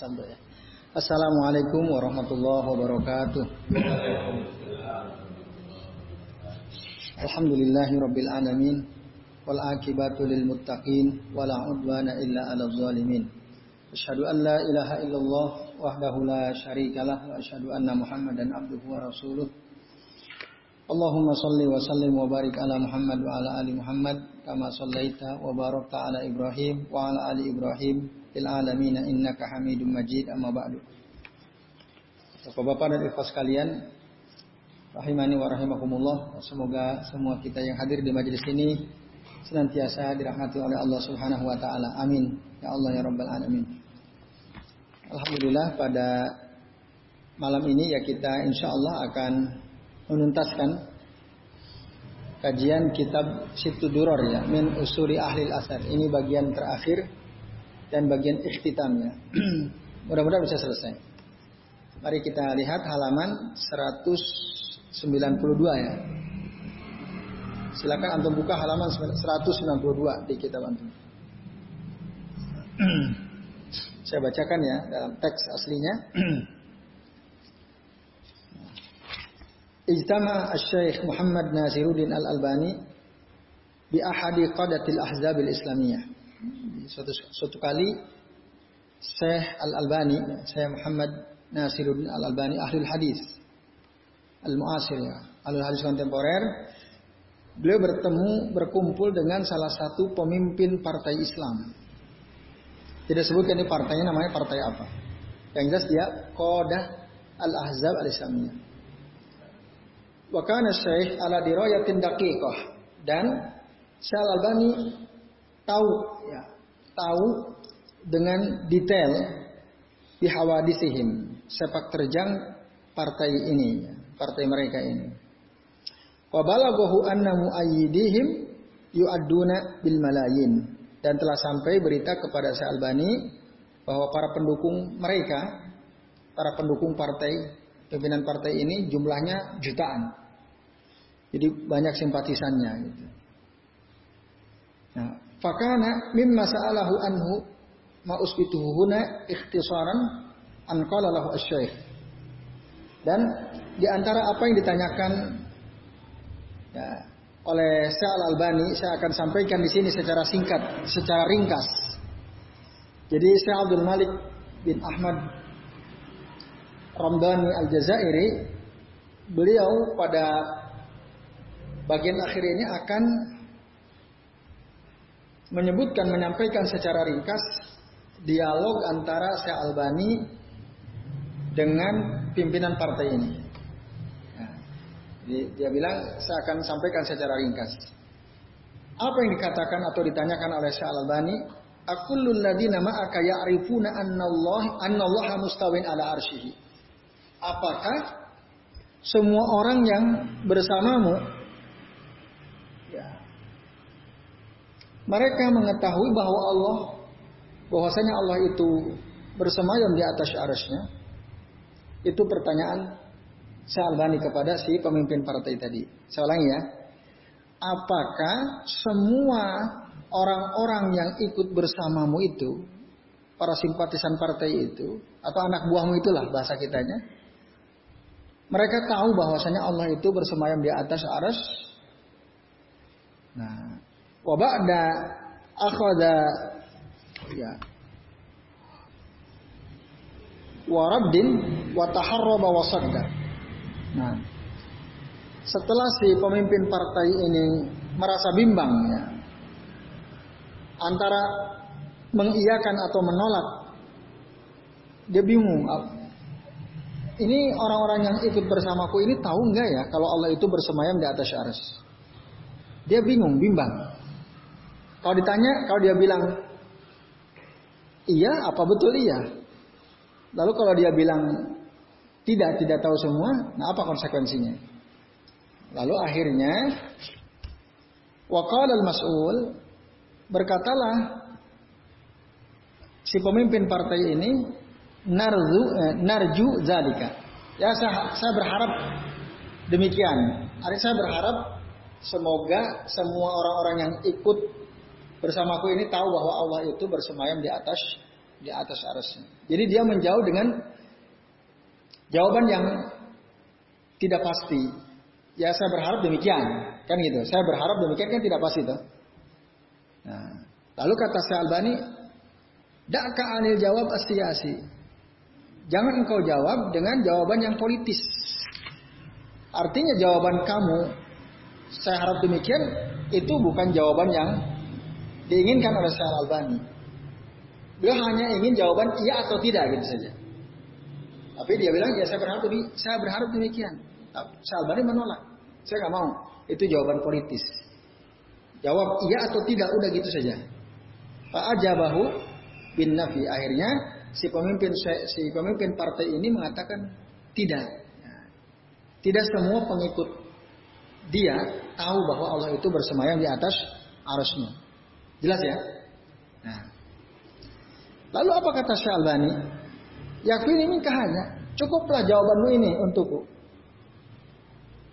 Ya. Assalamualaikum warahmatullahi wabarakatuh. Alhamdulillahi rabbil alamin wal akibatu lil muttaqin wala udwana illa 'alal zalimin. Asyhadu an la ilaha illallah wahdahu la syarikalah wa asyhadu anna Muhammadan abduhu wa rasuluh. Allahumma salli wa sallim wa barik ala Muhammad wa ala ali Muhammad kama sallaita wa barakta ala Ibrahim wa ala ali Ibrahim fil alamin innaka Hamidum Majid amma ba'du. Bapak-bapak dan ibu sekalian, rahimani wa rahimakumullah. Semoga semua kita yang hadir di majelis ini senantiasa dirahmati oleh Allah Subhanahu wa taala. Amin. Ya Allah ya rabbal alamin. Alhamdulillah pada malam ini ya kita insya Allah akan menuntaskan kajian kitab Situ Duror ya min usuri ahli asar. Ini bagian terakhir dan bagian ikhtitamnya. Mudah-mudahan bisa selesai. Mari kita lihat halaman 192 ya. Silakan antum buka halaman 192 di kitab antum. Saya bacakan ya dalam teks aslinya. Ijtama Syekh Muhammad Nasiruddin Al-Albani bi ahadi qadatil ahzab al-islamiyah. Suatu, suatu kali Syekh Al-Albani, Syekh Muhammad Nasiruddin Al-Albani ahli hadis al-muasir ya, ahli hadis kontemporer. Beliau bertemu berkumpul dengan salah satu pemimpin partai Islam. Tidak sebutkan ini partainya namanya partai apa. Yang jelas dia Qadah Al-Ahzab Al-Islamiyah. Wa kana Syekh ala dirayatin daqiqah dan Syekh Al-Albani tahu ya, tahu dengan detail di hawadisihim sepak terjang partai ini, partai mereka ini. Wa balaghahu anna muayyidihim yu'adduna bil malayin dan telah sampai berita kepada Syekh Albani bahwa para pendukung mereka, para pendukung partai, pimpinan partai ini jumlahnya jutaan. Jadi banyak simpatisannya gitu. Nah, fakana mimma sa'alahu anhu ma usbituhu huna ikhtisaran an qala lahu asy Dan di antara apa yang ditanyakan ya, oleh Syekh Al-Albani, saya akan sampaikan di sini secara singkat, secara ringkas. Jadi Syekh Abdul Malik bin Ahmad Ramdhani Al-Jazairi beliau pada bagian akhir ini akan menyebutkan menyampaikan secara ringkas dialog antara Syekh Albani dengan pimpinan partai ini. Nah, dia bilang saya akan sampaikan secara ringkas. Apa yang dikatakan atau ditanyakan oleh Syekh Albani? Akullul ladina ma'aka ya'rifuna Allah annallaha mustawin ala arsyihi. Apakah semua orang yang bersamamu Mereka mengetahui bahwa Allah, bahwasanya Allah itu bersemayam di atas arasnya. Itu pertanyaan Syalbani kepada si pemimpin partai tadi. Saya ya. Apakah semua orang-orang yang ikut bersamamu itu, para simpatisan partai itu, atau anak buahmu itulah bahasa kitanya, mereka tahu bahwasanya Allah itu bersemayam di atas aras. Nah, wa ba'da akhadha ya. Wa raddin wa taharraba wa. Nah, setelah si pemimpin partai ini merasa bimbang ya antara mengiyakan atau menolak dia bingung ini orang-orang yang ikut bersamaku ini tahu enggak ya kalau Allah itu bersemayam di atas aras dia bingung bimbang kalau ditanya, kalau dia bilang iya, apa betul iya? Lalu kalau dia bilang tidak, tidak tahu semua, nah apa konsekuensinya? Lalu akhirnya wakal al-mas'ul berkatalah si pemimpin partai ini narzu eh, narju zalika. Ya saya, saya berharap demikian. Hari saya berharap semoga semua orang-orang yang ikut bersamaku ini tahu bahwa Allah itu bersemayam di atas di atas arasnya. Jadi dia menjauh dengan jawaban yang tidak pasti. Ya saya berharap demikian, kan gitu. Saya berharap demikian kan tidak pasti tuh. Nah, lalu kata Syekh Albani, Da'ka anil jawab astiasi. Jangan engkau jawab dengan jawaban yang politis. Artinya jawaban kamu, saya harap demikian, itu bukan jawaban yang diinginkan oleh Syekh Albani. Beliau hanya ingin jawaban iya atau tidak gitu saja. Tapi dia bilang ya saya berharap saya berharap demikian. Syekh Albani menolak. Saya nggak mau. Itu jawaban politis. Jawab iya atau tidak udah gitu saja. Pak Ajabahu bin Nafi akhirnya si pemimpin si pemimpin partai ini mengatakan tidak. Tidak semua pengikut dia tahu bahwa Allah itu bersemayam di atas arusnya. Jelas ya? Nah. Lalu apa kata Syalbani? Ini kahanya. Cukuplah jawabanmu ini untukku.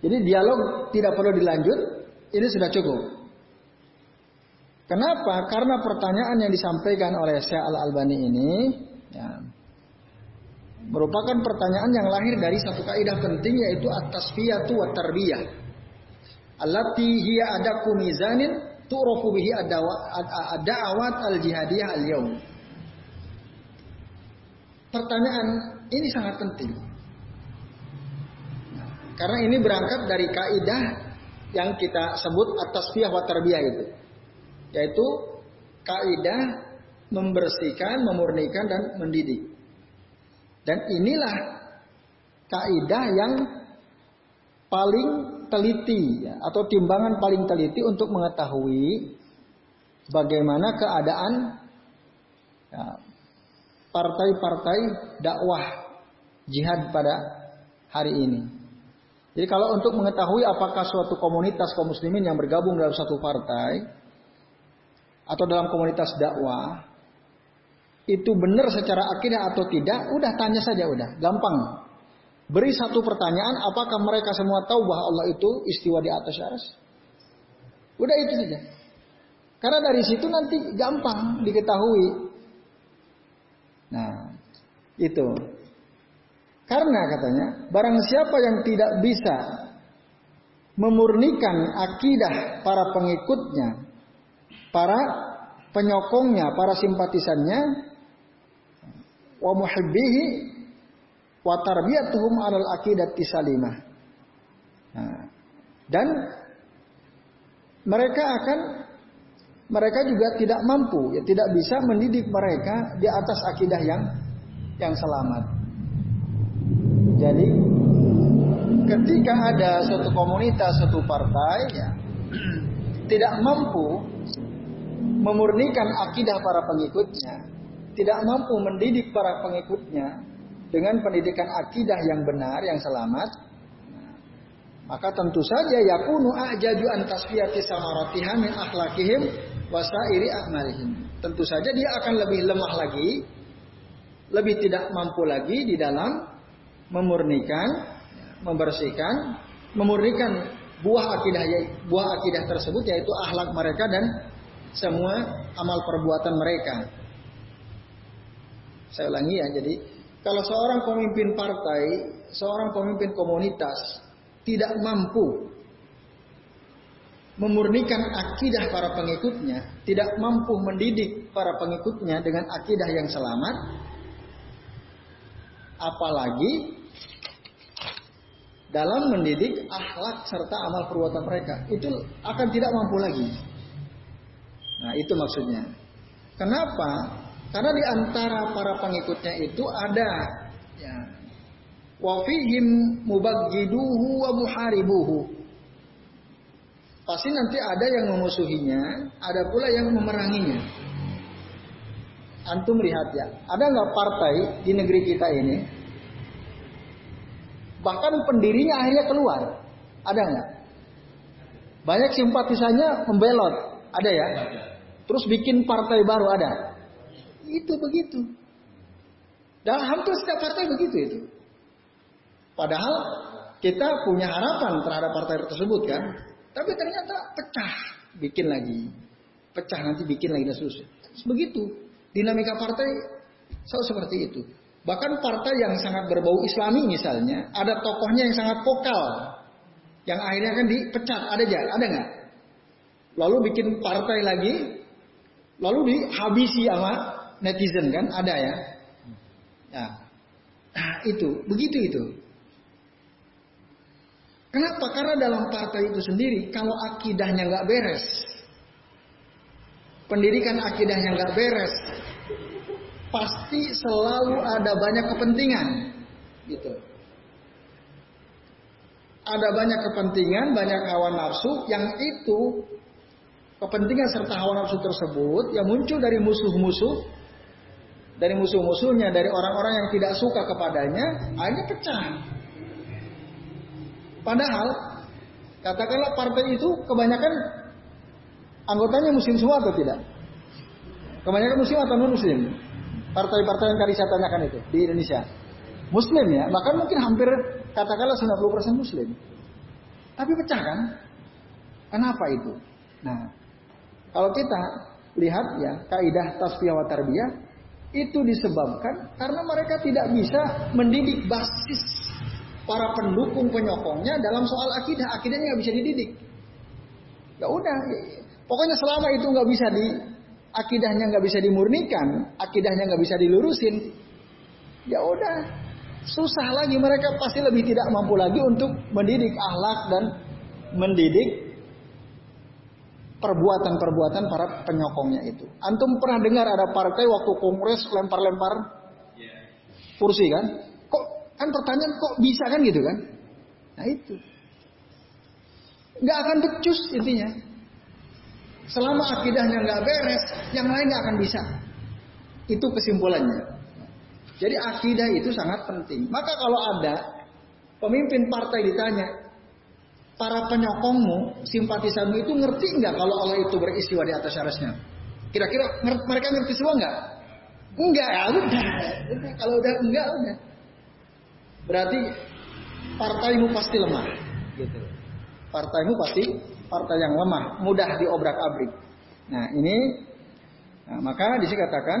Jadi dialog tidak perlu dilanjut. Ini sudah cukup. Kenapa? Karena pertanyaan yang disampaikan oleh Syekh Al-Albani ini ya, merupakan pertanyaan yang lahir dari satu kaidah penting yaitu at-tasfiyatu wa tarbiyah. Allati hiya adaku mizanin tu'rafu bihi ad-da'awat al-jihadiyah al-yawm. Pertanyaan ini sangat penting. Karena ini berangkat dari kaidah yang kita sebut atas tasfiyah wa tarbiyah itu. Yaitu kaidah membersihkan, memurnikan dan mendidik. Dan inilah kaidah yang paling teliti ya, atau timbangan paling teliti untuk mengetahui bagaimana keadaan ya, partai-partai dakwah jihad pada hari ini. Jadi kalau untuk mengetahui apakah suatu komunitas kaum muslimin yang bergabung dalam satu partai atau dalam komunitas dakwah itu benar secara akidah atau tidak, udah tanya saja udah, gampang. Beri satu pertanyaan, apakah mereka semua tahu bahwa Allah itu istiwa di atas aras? Udah itu saja. Karena dari situ nanti gampang diketahui Nah, itu. Karena katanya, barang siapa yang tidak bisa memurnikan akidah para pengikutnya, para penyokongnya, para simpatisannya, wa muhibbihi wa tarbiyatuhum alal akidati salimah. Nah, dan mereka akan mereka juga tidak mampu, ya tidak bisa mendidik mereka di atas akidah yang yang selamat. Jadi ketika ada suatu komunitas, suatu partai ya tidak mampu memurnikan akidah para pengikutnya, tidak mampu mendidik para pengikutnya dengan pendidikan akidah yang benar, yang selamat, maka tentu saja yakunu ajaju an tasfiyati samaratihah min akhlakihim wasairi amalihim. Tentu saja dia akan lebih lemah lagi, lebih tidak mampu lagi di dalam memurnikan, membersihkan, memurnikan buah akidah buah akidah tersebut yaitu akhlak mereka dan semua amal perbuatan mereka. Saya ulangi ya, jadi kalau seorang pemimpin partai, seorang pemimpin komunitas tidak mampu memurnikan akidah para pengikutnya, tidak mampu mendidik para pengikutnya dengan akidah yang selamat, apalagi dalam mendidik akhlak serta amal perbuatan mereka, itu akan tidak mampu lagi. Nah, itu maksudnya. Kenapa? Karena di antara para pengikutnya itu ada ya, wa fihim mubaggiduhu wa muharibuhu Pasti nanti ada yang memusuhinya, ada pula yang memeranginya. Antum lihat ya, ada nggak partai di negeri kita ini? Bahkan pendirinya akhirnya keluar, ada nggak? Banyak simpatisannya membelot, ada ya? Terus bikin partai baru ada. Itu begitu. Dan hampir setiap partai begitu itu. Padahal kita punya harapan terhadap partai tersebut kan. Tapi ternyata pecah, bikin lagi. Pecah nanti bikin lagi dan. Begitu. Dinamika partai Selalu seperti itu. Bahkan partai yang sangat berbau islami misalnya, ada tokohnya yang sangat vokal. Yang akhirnya kan dipecat, ada aja, ada nggak? Lalu bikin partai lagi, lalu dihabisi sama netizen kan, ada ya? Ya. Nah, itu, begitu itu. Kenapa? Karena dalam partai itu sendiri, kalau akidahnya nggak beres, pendidikan akidahnya nggak beres, pasti selalu ada banyak kepentingan, gitu. Ada banyak kepentingan, banyak hawa nafsu yang itu kepentingan serta hawa nafsu tersebut yang muncul dari musuh-musuh, dari musuh-musuhnya, dari orang-orang yang tidak suka kepadanya, akhirnya pecah. Padahal katakanlah partai itu kebanyakan anggotanya muslim semua atau tidak? Kebanyakan muslim atau non muslim? Partai-partai yang tadi saya tanyakan itu di Indonesia. Muslim ya, bahkan mungkin hampir katakanlah 90% muslim. Tapi pecah kan? Kenapa itu? Nah, kalau kita lihat ya kaidah tasfiyah wa tarbiyah itu disebabkan karena mereka tidak bisa mendidik basis para pendukung penyokongnya dalam soal akidah. Akidahnya nggak bisa dididik. Ya udah, pokoknya selama itu nggak bisa di akidahnya nggak bisa dimurnikan, akidahnya nggak bisa dilurusin, ya udah susah lagi mereka pasti lebih tidak mampu lagi untuk mendidik akhlak dan mendidik perbuatan-perbuatan para penyokongnya itu. Antum pernah dengar ada partai waktu kongres lempar-lempar kursi kan? Kok kan pertanyaan kok bisa kan gitu kan? Nah itu. Nggak akan becus intinya. Selama akidahnya nggak beres, yang lain nggak akan bisa. Itu kesimpulannya. Jadi akidah itu sangat penting. Maka kalau ada pemimpin partai ditanya, para penyokongmu, simpatisanmu itu ngerti nggak kalau Allah itu beristiwa di atas arasnya? Kira-kira mereka ngerti semua nggak? Enggak, ya udah. Kalau udah enggak udah. Berarti partaimu pasti lemah. Gitu. Partaimu pasti partai yang lemah, mudah diobrak-abrik. Nah, ini nah, maka katakan,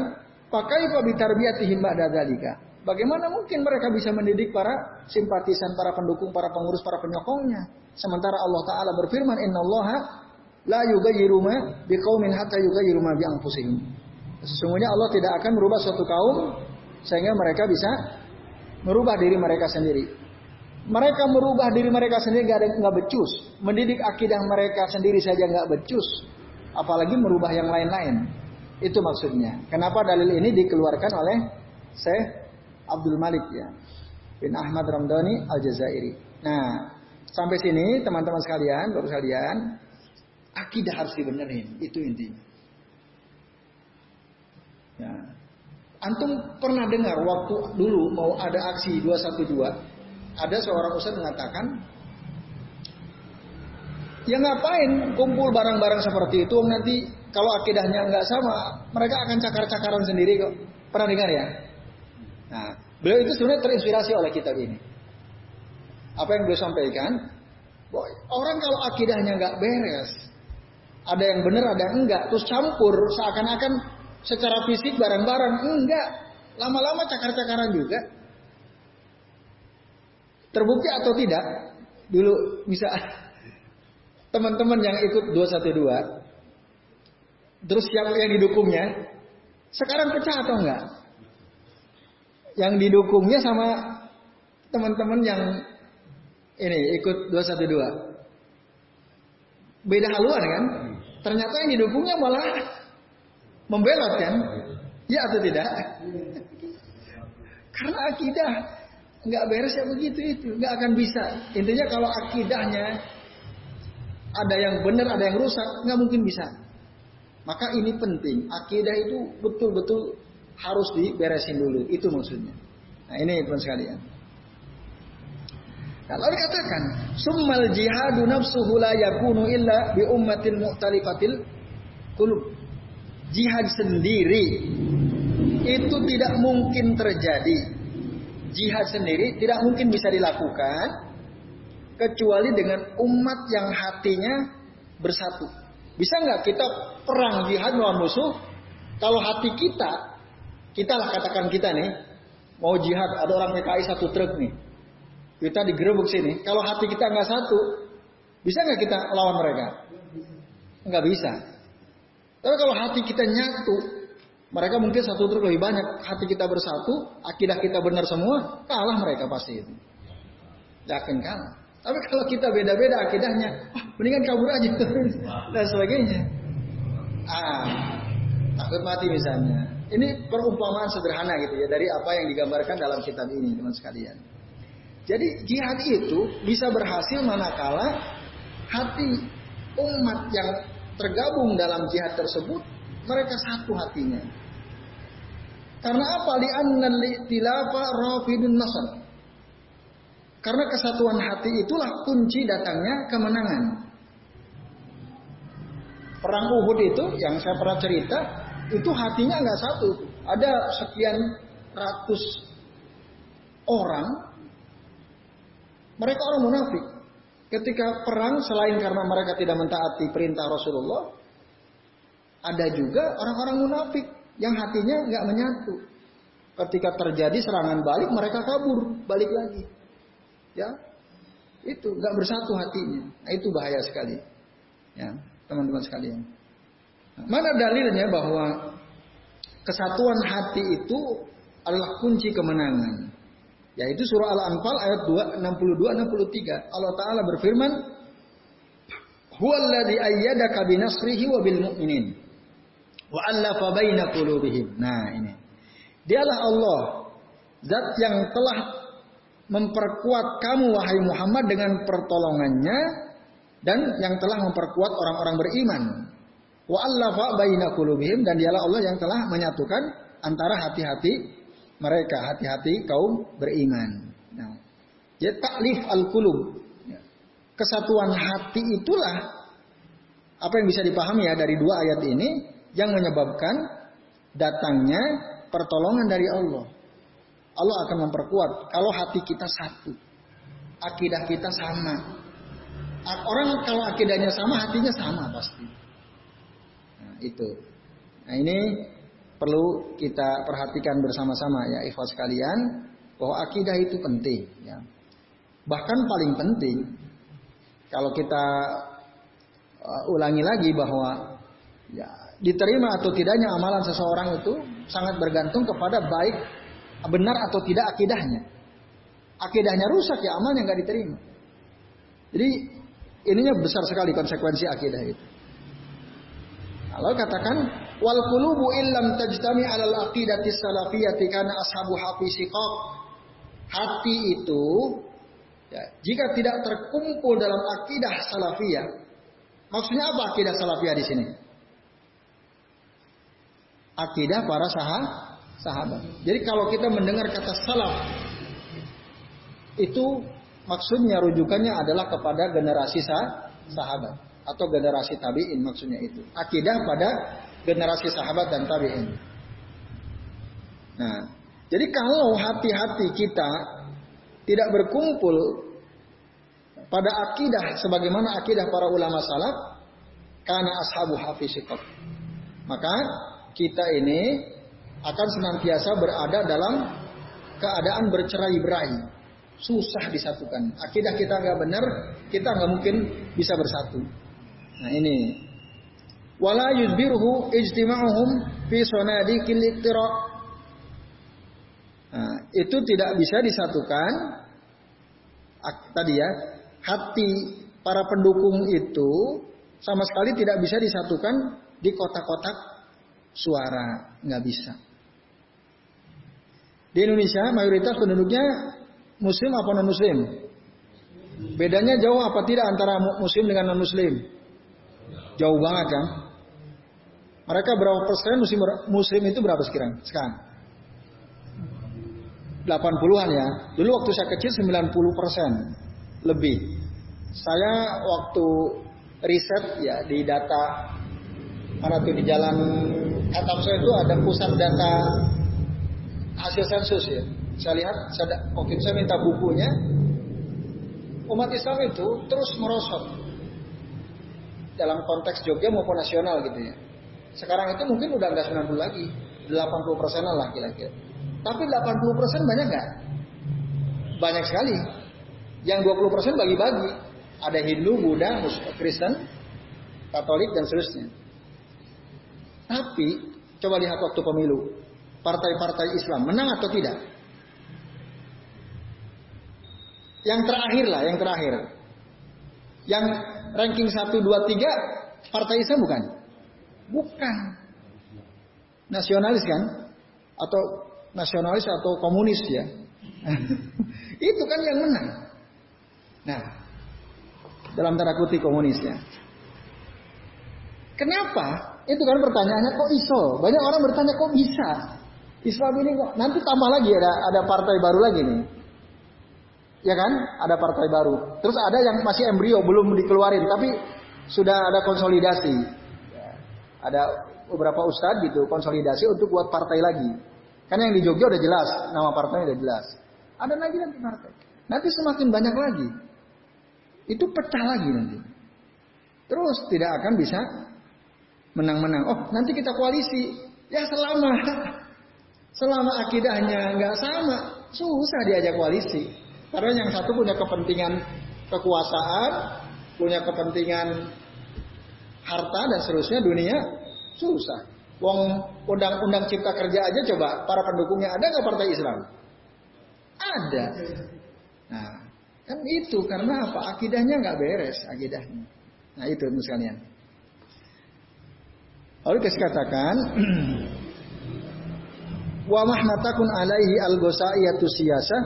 pakai fabitarbiyatihim ba'da dzalika. Bagaimana mungkin mereka bisa mendidik para simpatisan, para pendukung, para pengurus, para penyokongnya? Sementara Allah Ta'ala berfirman, Inna Allah la yugayiru ma biqaumin hatta yugayiru ma bi'anfusihim. Sesungguhnya Allah tidak akan merubah suatu kaum sehingga mereka bisa merubah diri mereka sendiri. Mereka merubah diri mereka sendiri nggak ada nggak becus. Mendidik akidah mereka sendiri saja nggak becus. Apalagi merubah yang lain-lain. Itu maksudnya. Kenapa dalil ini dikeluarkan oleh Syekh Abdul Malik ya bin Ahmad Ramdhani Al Jazairi. Nah, sampai sini teman-teman sekalian, baru sekalian, akidah harus dibenerin, itu intinya. Ya. Antum pernah dengar waktu dulu mau ada aksi 212 ada seorang ustaz mengatakan, ya ngapain kumpul barang-barang seperti itu nanti kalau akidahnya nggak sama, mereka akan cakar-cakaran sendiri kok. Pernah dengar ya? Beliau itu sebenarnya terinspirasi oleh kitab ini. Apa yang beliau sampaikan? Boy, orang kalau akidahnya nggak beres, ada yang benar, ada yang enggak, terus campur seakan-akan secara fisik barang-barang enggak, lama-lama cakar-cakaran juga. Terbukti atau tidak? Dulu bisa teman-teman yang ikut 212 terus siapa yang didukungnya sekarang pecah atau enggak? Yang didukungnya sama teman-teman yang ini ikut 212 beda haluan kan? Ternyata yang didukungnya malah membelot kan? Ya atau tidak? Karena akidah nggak beres ya begitu itu, nggak akan bisa. Intinya kalau akidahnya ada yang benar, ada yang rusak, nggak mungkin bisa. Maka ini penting, akidah itu betul-betul harus diberesin dulu, itu maksudnya. Nah ini teman sekalian. Kalau dikatakan, summal jihadu nafsuhu la yakunu illa bi ummatin mu'talifatil kulub. Jihad sendiri itu tidak mungkin terjadi jihad sendiri tidak mungkin bisa dilakukan kecuali dengan umat yang hatinya bersatu. Bisa nggak kita perang jihad melawan musuh kalau hati kita kita lah katakan kita nih mau jihad ada orang PKI satu truk nih. Kita digerebek sini kalau hati kita nggak satu bisa nggak kita lawan mereka? Nggak bisa. Tapi kalau hati kita nyatu mereka mungkin satu truk lebih banyak. Hati kita bersatu akidah kita benar semua kalah mereka pasti itu. Yakin kalah. Tapi kalau kita beda-beda akidahnya, oh, mendingan kabur aja dan sebagainya. Ah, takut mati misalnya. Ini perumpamaan sederhana gitu ya dari apa yang digambarkan dalam kitab ini teman sekalian. Jadi jihad itu bisa berhasil manakala hati umat yang tergabung dalam jihad tersebut mereka satu hatinya. Karena apa? Li'anna tilafa rafidun nasr. Karena kesatuan hati itulah kunci datangnya kemenangan. Perang Uhud itu yang saya pernah cerita, itu hatinya nggak satu. Ada sekian ratus orang, mereka orang munafik. Ketika perang, selain karena mereka tidak mentaati perintah Rasulullah, ada juga orang-orang munafik yang hatinya nggak menyatu. Ketika terjadi serangan balik, mereka kabur, balik lagi. Ya, itu nggak bersatu hatinya. Nah, itu bahaya sekali. Ya, teman-teman sekalian. Mana dalilnya bahwa kesatuan hati itu adalah kunci kemenangan? Yaitu surah Al-Anfal ayat 2, 62 63. Allah taala berfirman, "Huwallazi ayyadaka binasrihi wa bil mu'minin wa allafa baina qulubihim." Nah, ini. Dialah Allah, zat yang telah memperkuat kamu wahai Muhammad dengan pertolongannya dan yang telah memperkuat orang-orang beriman. Wa allafa baina qulubihim dan dialah Allah yang telah menyatukan antara hati-hati mereka, hati-hati kaum beriman. Nah, ya taklif al-qulub. Ya. Kesatuan hati itulah apa yang bisa dipahami ya dari dua ayat ini yang menyebabkan datangnya pertolongan dari Allah. Allah akan memperkuat kalau hati kita satu. Akidah kita sama. Orang kalau akidahnya sama, hatinya sama pasti itu. Nah ini perlu kita perhatikan bersama-sama ya ikhwas sekalian bahwa akidah itu penting ya. Bahkan paling penting kalau kita uh, ulangi lagi bahwa ya diterima atau tidaknya amalan seseorang itu sangat bergantung kepada baik benar atau tidak akidahnya. Akidahnya rusak ya amalnya nggak diterima. Jadi ininya besar sekali konsekuensi akidah itu. Allah katakan wal qulubu illam tajtami alal aqidati salafiyati kana ashabu hafi siqaq. Hati itu ya, jika tidak terkumpul dalam akidah salafiyah. Maksudnya apa akidah salafiyah di sini? Akidah para sahab, sahabat. Jadi kalau kita mendengar kata salaf itu maksudnya rujukannya adalah kepada generasi sah, sahabat atau generasi tabi'in maksudnya itu. Akidah pada generasi sahabat dan tabi'in. Nah, jadi kalau hati-hati kita tidak berkumpul pada akidah sebagaimana akidah para ulama salaf, karena ashabu hafiziqat. Maka kita ini akan senantiasa berada dalam keadaan bercerai-berai. Susah disatukan. Akidah kita nggak benar, kita nggak mungkin bisa bersatu. Nah ini. Wala yuzbiruhu ijtima'uhum fi sonadikil iqtira. Nah, itu tidak bisa disatukan tadi ya hati para pendukung itu sama sekali tidak bisa disatukan di kotak-kotak suara nggak bisa di Indonesia mayoritas penduduknya muslim apa non muslim bedanya jauh apa tidak antara muslim dengan non muslim Jauh banget kan? Mereka berapa persen muslim, muslim itu berapa sekarang? Sekarang? 80-an ya. Dulu waktu saya kecil 90 persen lebih. Saya waktu riset ya di data mana tuh di jalan Katam saya itu ada pusat data hasil sensus ya. Saya lihat, saya, waktu saya minta bukunya. Umat Islam itu terus merosot dalam konteks Jogja maupun nasional gitu ya. Sekarang itu mungkin udah nggak 90 lagi, 80 persenan lah kira-kira. Tapi 80 persen banyak nggak? Banyak sekali. Yang 20 persen bagi-bagi. Ada Hindu, Buddha, Kristen, Katolik dan seterusnya. Tapi coba lihat waktu pemilu. Partai-partai Islam menang atau tidak? Yang terakhir lah, yang terakhir. Yang ranking 1, 2, 3 partai Islam bukan? Bukan. Nasionalis kan? Atau nasionalis atau komunis ya? Itu kan yang menang. Nah, dalam tanda kutip komunis ya. Kenapa? Itu kan pertanyaannya kok iso? Banyak orang bertanya kok bisa? Islam ini kok nanti tambah lagi ada ada partai baru lagi nih. Ya kan? Ada partai baru. Terus ada yang masih embrio belum dikeluarin tapi sudah ada konsolidasi. Ya. Ada beberapa ustadz gitu konsolidasi untuk buat partai lagi. Karena yang di Jogja udah jelas, nama partainya udah jelas. Ada lagi nanti partai. Nanti semakin banyak lagi. Itu pecah lagi nanti. Terus tidak akan bisa menang-menang. Oh, nanti kita koalisi. Ya selama selama akidahnya nggak sama, susah diajak koalisi. Karena yang satu punya kepentingan kekuasaan, punya kepentingan harta dan seterusnya dunia susah. Wong undang-undang cipta kerja aja coba para pendukungnya ada nggak partai Islam? Ada. Nah, kan itu karena apa? Akidahnya nggak beres akidahnya. Nah itu sekalian. Lalu kita katakan wa mahmatakun alaihi al-gosaiyatu siyasa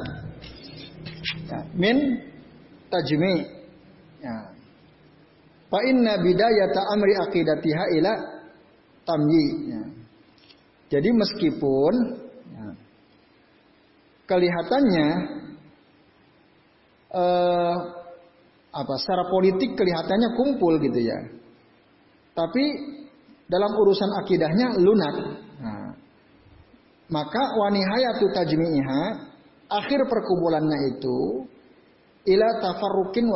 ya, min tajmi ya. Fa inna bidayata amri aqidatiha ila tamyi ya. Jadi meskipun ya, kelihatannya eh, apa secara politik kelihatannya kumpul gitu ya. Tapi dalam urusan akidahnya lunak. Nah, maka wanihayatu tajmi'iha akhir perkumpulannya itu ila tafarrukin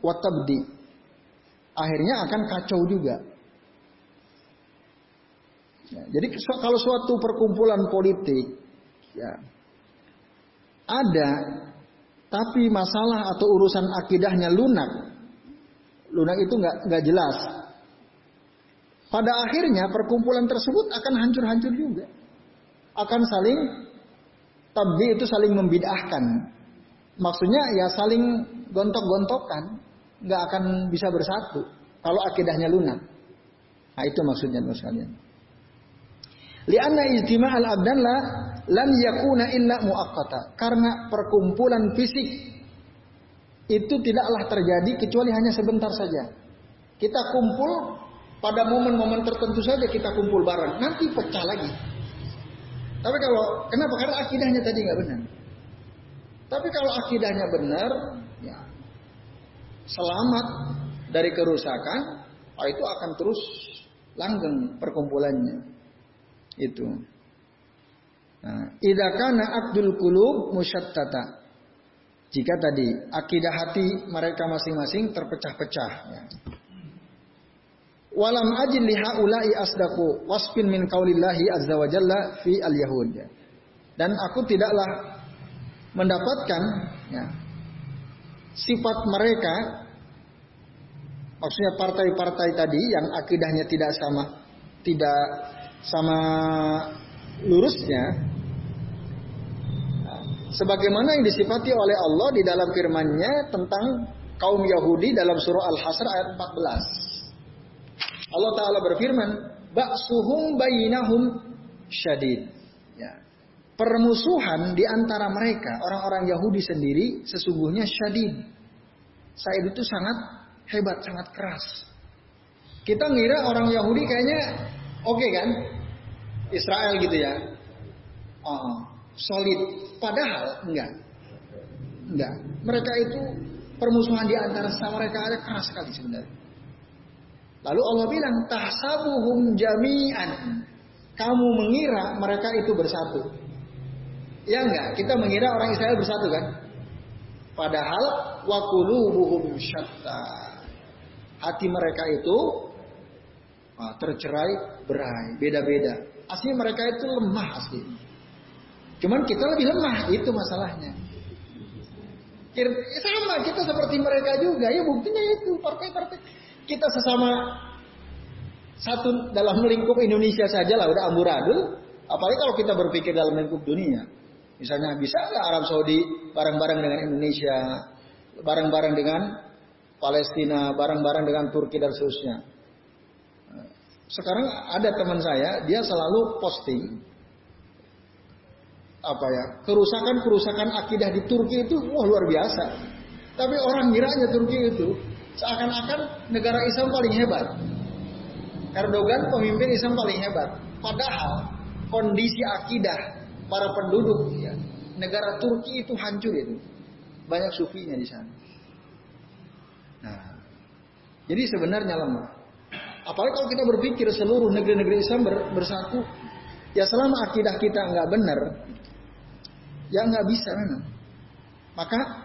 watabdi. Akhirnya akan kacau juga. Ya, jadi kalau suatu perkumpulan politik ya ada tapi masalah atau urusan akidahnya lunak, lunak itu nggak nggak jelas, pada akhirnya perkumpulan tersebut akan hancur-hancur juga. Akan saling tabi itu saling membidahkan. Maksudnya ya saling gontok-gontokan, nggak akan bisa bersatu kalau akidahnya lunak. Nah itu maksudnya teman sekalian. Lianna ijtima al abdan la lam yakuna illa muakkata. Karena perkumpulan fisik itu tidaklah terjadi kecuali hanya sebentar saja. Kita kumpul pada momen-momen tertentu saja kita kumpul bareng, nanti pecah lagi. Tapi kalau kenapa? Karena akidahnya tadi nggak benar. Tapi kalau akidahnya benar, ya selamat dari kerusakan, oh itu akan terus langgeng perkumpulannya. Itu. Nah, idakana akdul kulub musyattata. Jika tadi akidah hati mereka masing-masing terpecah-pecah. Ya. Walam ajin liha ulai asdaku wasfin min kaulillahi azza wa jalla fi al yahud. Dan aku tidaklah mendapatkan ya, sifat mereka maksudnya partai-partai tadi yang akidahnya tidak sama tidak sama lurusnya sebagaimana yang disifati oleh Allah di dalam firman-Nya tentang kaum Yahudi dalam surah Al-Hasr ayat 14 Allah Ta'ala berfirman, Ba'suhum bayinahum syadid. Ya. Permusuhan di antara mereka, orang-orang Yahudi sendiri, sesungguhnya syadid. Said itu sangat hebat, sangat keras. Kita ngira orang Yahudi kayaknya oke okay kan? Israel gitu ya. Oh, solid. Padahal enggak. Enggak. Mereka itu permusuhan di antara mereka ada keras sekali sebenarnya. Lalu Allah bilang tahsabuhum jami'an. Kamu mengira mereka itu bersatu. Ya enggak? Kita mengira orang Israel bersatu kan? Padahal wakulubuhum syatta. Hati mereka itu ah, tercerai berai, beda-beda. Asli mereka itu lemah asli. Cuman kita lebih lemah, itu masalahnya. Sama kita seperti mereka juga, ya buktinya itu partai-partai kita sesama satu dalam lingkup Indonesia saja lah udah amburadul, apalagi kalau kita berpikir dalam lingkup dunia. Misalnya bisa nggak Arab Saudi bareng-bareng dengan Indonesia, bareng-bareng dengan Palestina, bareng-bareng dengan Turki dan seterusnya. Sekarang ada teman saya, dia selalu posting apa ya kerusakan-kerusakan akidah di Turki itu wah luar biasa. Tapi orang kiranya Turki itu seakan-akan negara Islam paling hebat. Erdogan pemimpin Islam paling hebat. Padahal kondisi akidah para penduduk ya, negara Turki itu hancur itu. Banyak sufinya di sana. Nah, jadi sebenarnya lemah. Apalagi kalau kita berpikir seluruh negeri-negeri Islam bersatu, ya selama akidah kita nggak benar, ya nggak bisa memang. Maka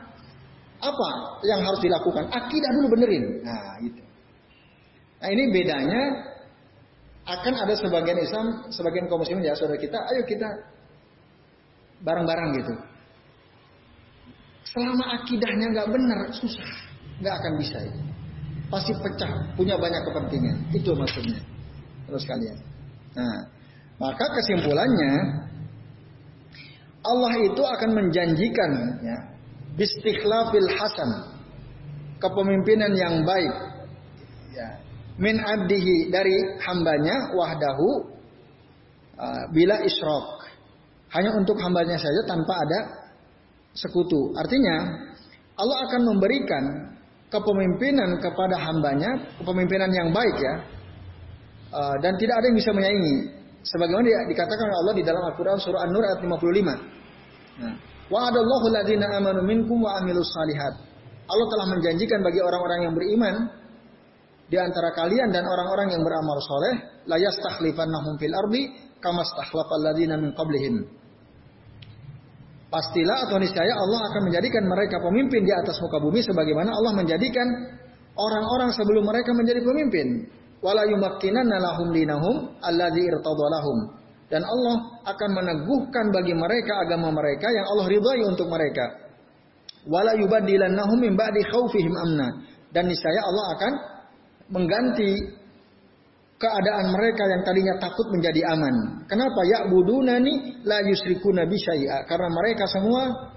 apa yang harus dilakukan? Akidah dulu benerin. Nah, gitu. Nah, ini bedanya akan ada sebagian Islam, sebagian kaum muslimin ya saudara kita, ayo kita bareng-bareng gitu. Selama akidahnya nggak benar, susah, nggak akan bisa itu. Pasti pecah, punya banyak kepentingan. Itu maksudnya. Terus kalian. Nah, maka kesimpulannya Allah itu akan menjanjikan ya, bistikhlafil hasan. Kepemimpinan yang baik. Ya, min abdihi dari hambanya wahdahu uh, bila isrok hanya untuk hambanya saja tanpa ada sekutu. Artinya Allah akan memberikan kepemimpinan kepada hambanya kepemimpinan yang baik ya. Uh, dan tidak ada yang bisa menyaingi. Sebagaimana dikatakan oleh Allah di dalam Al-Qur'an surah An-Nur ayat 55 Nah, Wa'adallahu ladzina amanu minkum wa amilus salihat. Allah telah menjanjikan bagi orang-orang yang beriman di antara kalian dan orang-orang yang beramal soleh, la yastakhlifannahum fil ardi kama stakhlafal ladzina min qablihim. Pastilah atau niscaya Allah akan menjadikan mereka pemimpin di atas muka bumi sebagaimana Allah menjadikan orang-orang sebelum mereka menjadi pemimpin. Wala yumakkinanna lahum dinahum alladzi irtadalahum dan Allah akan meneguhkan bagi mereka agama mereka yang Allah ridhai untuk mereka. Wala yubaddilannahum min ba'di khaufihim amna. Dan niscaya Allah akan mengganti keadaan mereka yang tadinya takut menjadi aman. Kenapa? Ya budunani la yusriku nabi syai'a. Karena mereka semua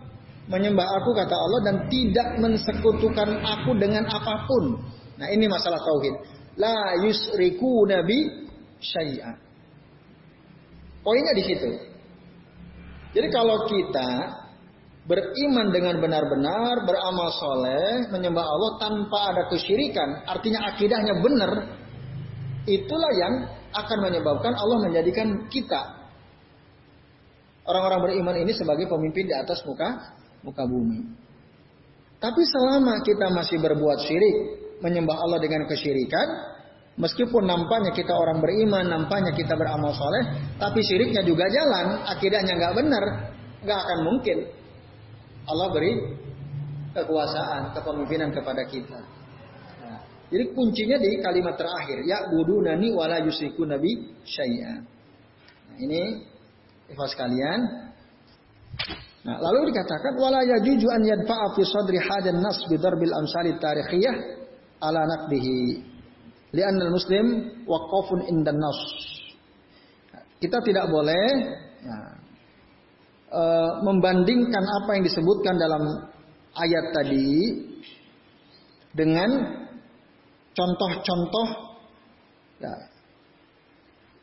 menyembah aku kata Allah dan tidak mensekutukan aku dengan apa pun. Nah ini masalah tauhid. La yusriku nabi syai'a. Poinnya di situ. Jadi kalau kita beriman dengan benar-benar, beramal soleh, menyembah Allah tanpa ada kesyirikan, artinya akidahnya benar, itulah yang akan menyebabkan Allah menjadikan kita orang-orang beriman ini sebagai pemimpin di atas muka muka bumi. Tapi selama kita masih berbuat syirik, menyembah Allah dengan kesyirikan, Meskipun nampaknya kita orang beriman, nampaknya kita beramal soleh, tapi syiriknya juga jalan, akidahnya nggak benar, nggak akan mungkin Allah beri kekuasaan, kepemimpinan kepada kita. Nah, jadi kuncinya di kalimat terakhir, ya budu nani wala yusiku nabi syai'a. Nah, ini ikhwas kalian. Nah, lalu dikatakan wala yajuju an yadfa'a fi sadri hadan nas bi darbil amsali tarikhiyah ala naqdihi. Li'annal muslim waqafun indan nas. Kita tidak boleh ya, e, membandingkan apa yang disebutkan dalam ayat tadi dengan contoh-contoh ya,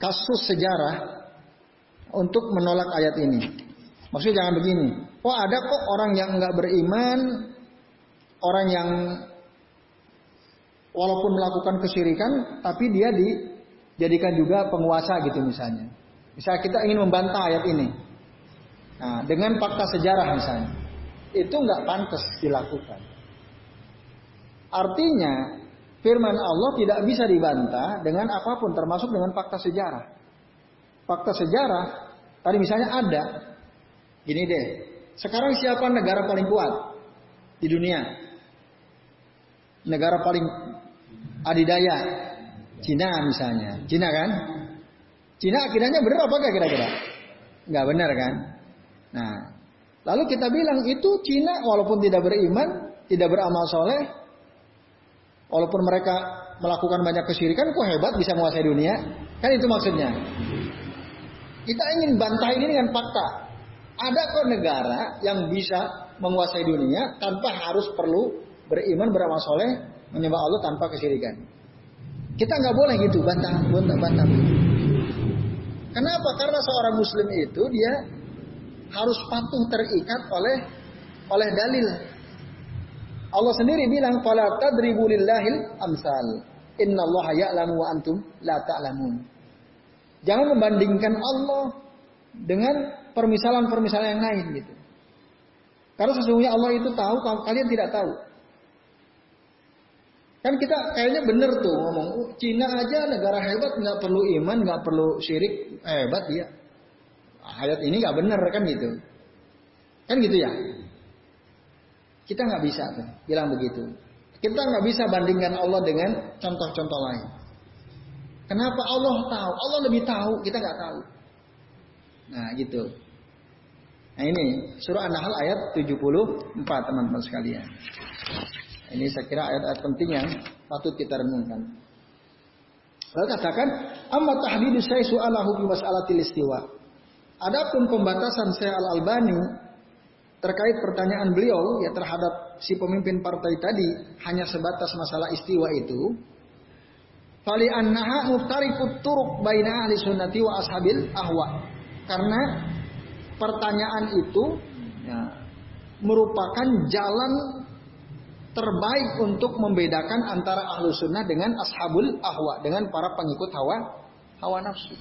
kasus sejarah untuk menolak ayat ini. Maksudnya jangan begini. Oh ada kok orang yang enggak beriman, orang yang walaupun melakukan kesyirikan, tapi dia dijadikan juga penguasa gitu misalnya. Misalnya kita ingin membantah ayat ini. Nah, dengan fakta sejarah misalnya. Itu nggak pantas dilakukan. Artinya, firman Allah tidak bisa dibantah dengan apa pun termasuk dengan fakta sejarah. Fakta sejarah, tadi misalnya ada. Gini deh, sekarang siapa negara paling kuat di dunia? Negara paling adidaya Cina misalnya. Cina kan? Cina akidahnya benar apa enggak kira-kira? Enggak benar kan? Nah, lalu kita bilang itu Cina walaupun tidak beriman, tidak beramal soleh, walaupun mereka melakukan banyak kesyirikan, kok hebat bisa menguasai dunia? Kan itu maksudnya. Kita ingin bantah ini dengan fakta. Ada kok negara yang bisa menguasai dunia tanpa harus perlu beriman, beramal soleh, menyembah Allah tanpa kesyirikan. Kita nggak boleh gitu bantah, bantah, bantah. Kenapa? Karena seorang muslim itu dia harus patuh terikat oleh oleh dalil. Allah sendiri bilang fala tadribu lillahil amsal. Innallaha ya'lamu wa antum la ta'lamun. Jangan membandingkan Allah dengan permisalan-permisalan yang lain gitu. Karena sesungguhnya Allah itu tahu kalau kalian tidak tahu. Kan kita kayaknya bener tuh ngomong, oh, Cina aja negara hebat nggak perlu iman, nggak perlu syirik, hebat dia. Ayat ini nggak bener kan gitu. Kan gitu ya. Kita nggak bisa tuh bilang begitu. Kita nggak bisa bandingkan Allah dengan contoh-contoh lain. Kenapa Allah tahu? Allah lebih tahu, kita nggak tahu. Nah gitu. Nah ini surah An-Nahl ayat 74 teman-teman sekalian. Ini saya kira ayat-ayat penting yang patut kita renungkan. Lalu katakan, amma tahdidu saya su'alahu fi mas'alatil istiwa. Adapun pembatasan saya Al-Albani terkait pertanyaan beliau ya terhadap si pemimpin partai tadi hanya sebatas masalah istiwa itu. Fali annaha muftariqut turuq baina ahli sunnati wa ashabil ahwa. Karena pertanyaan itu ya, merupakan jalan terbaik untuk membedakan antara ahlu sunnah dengan ashabul ahwa dengan para pengikut hawa hawa nafsu.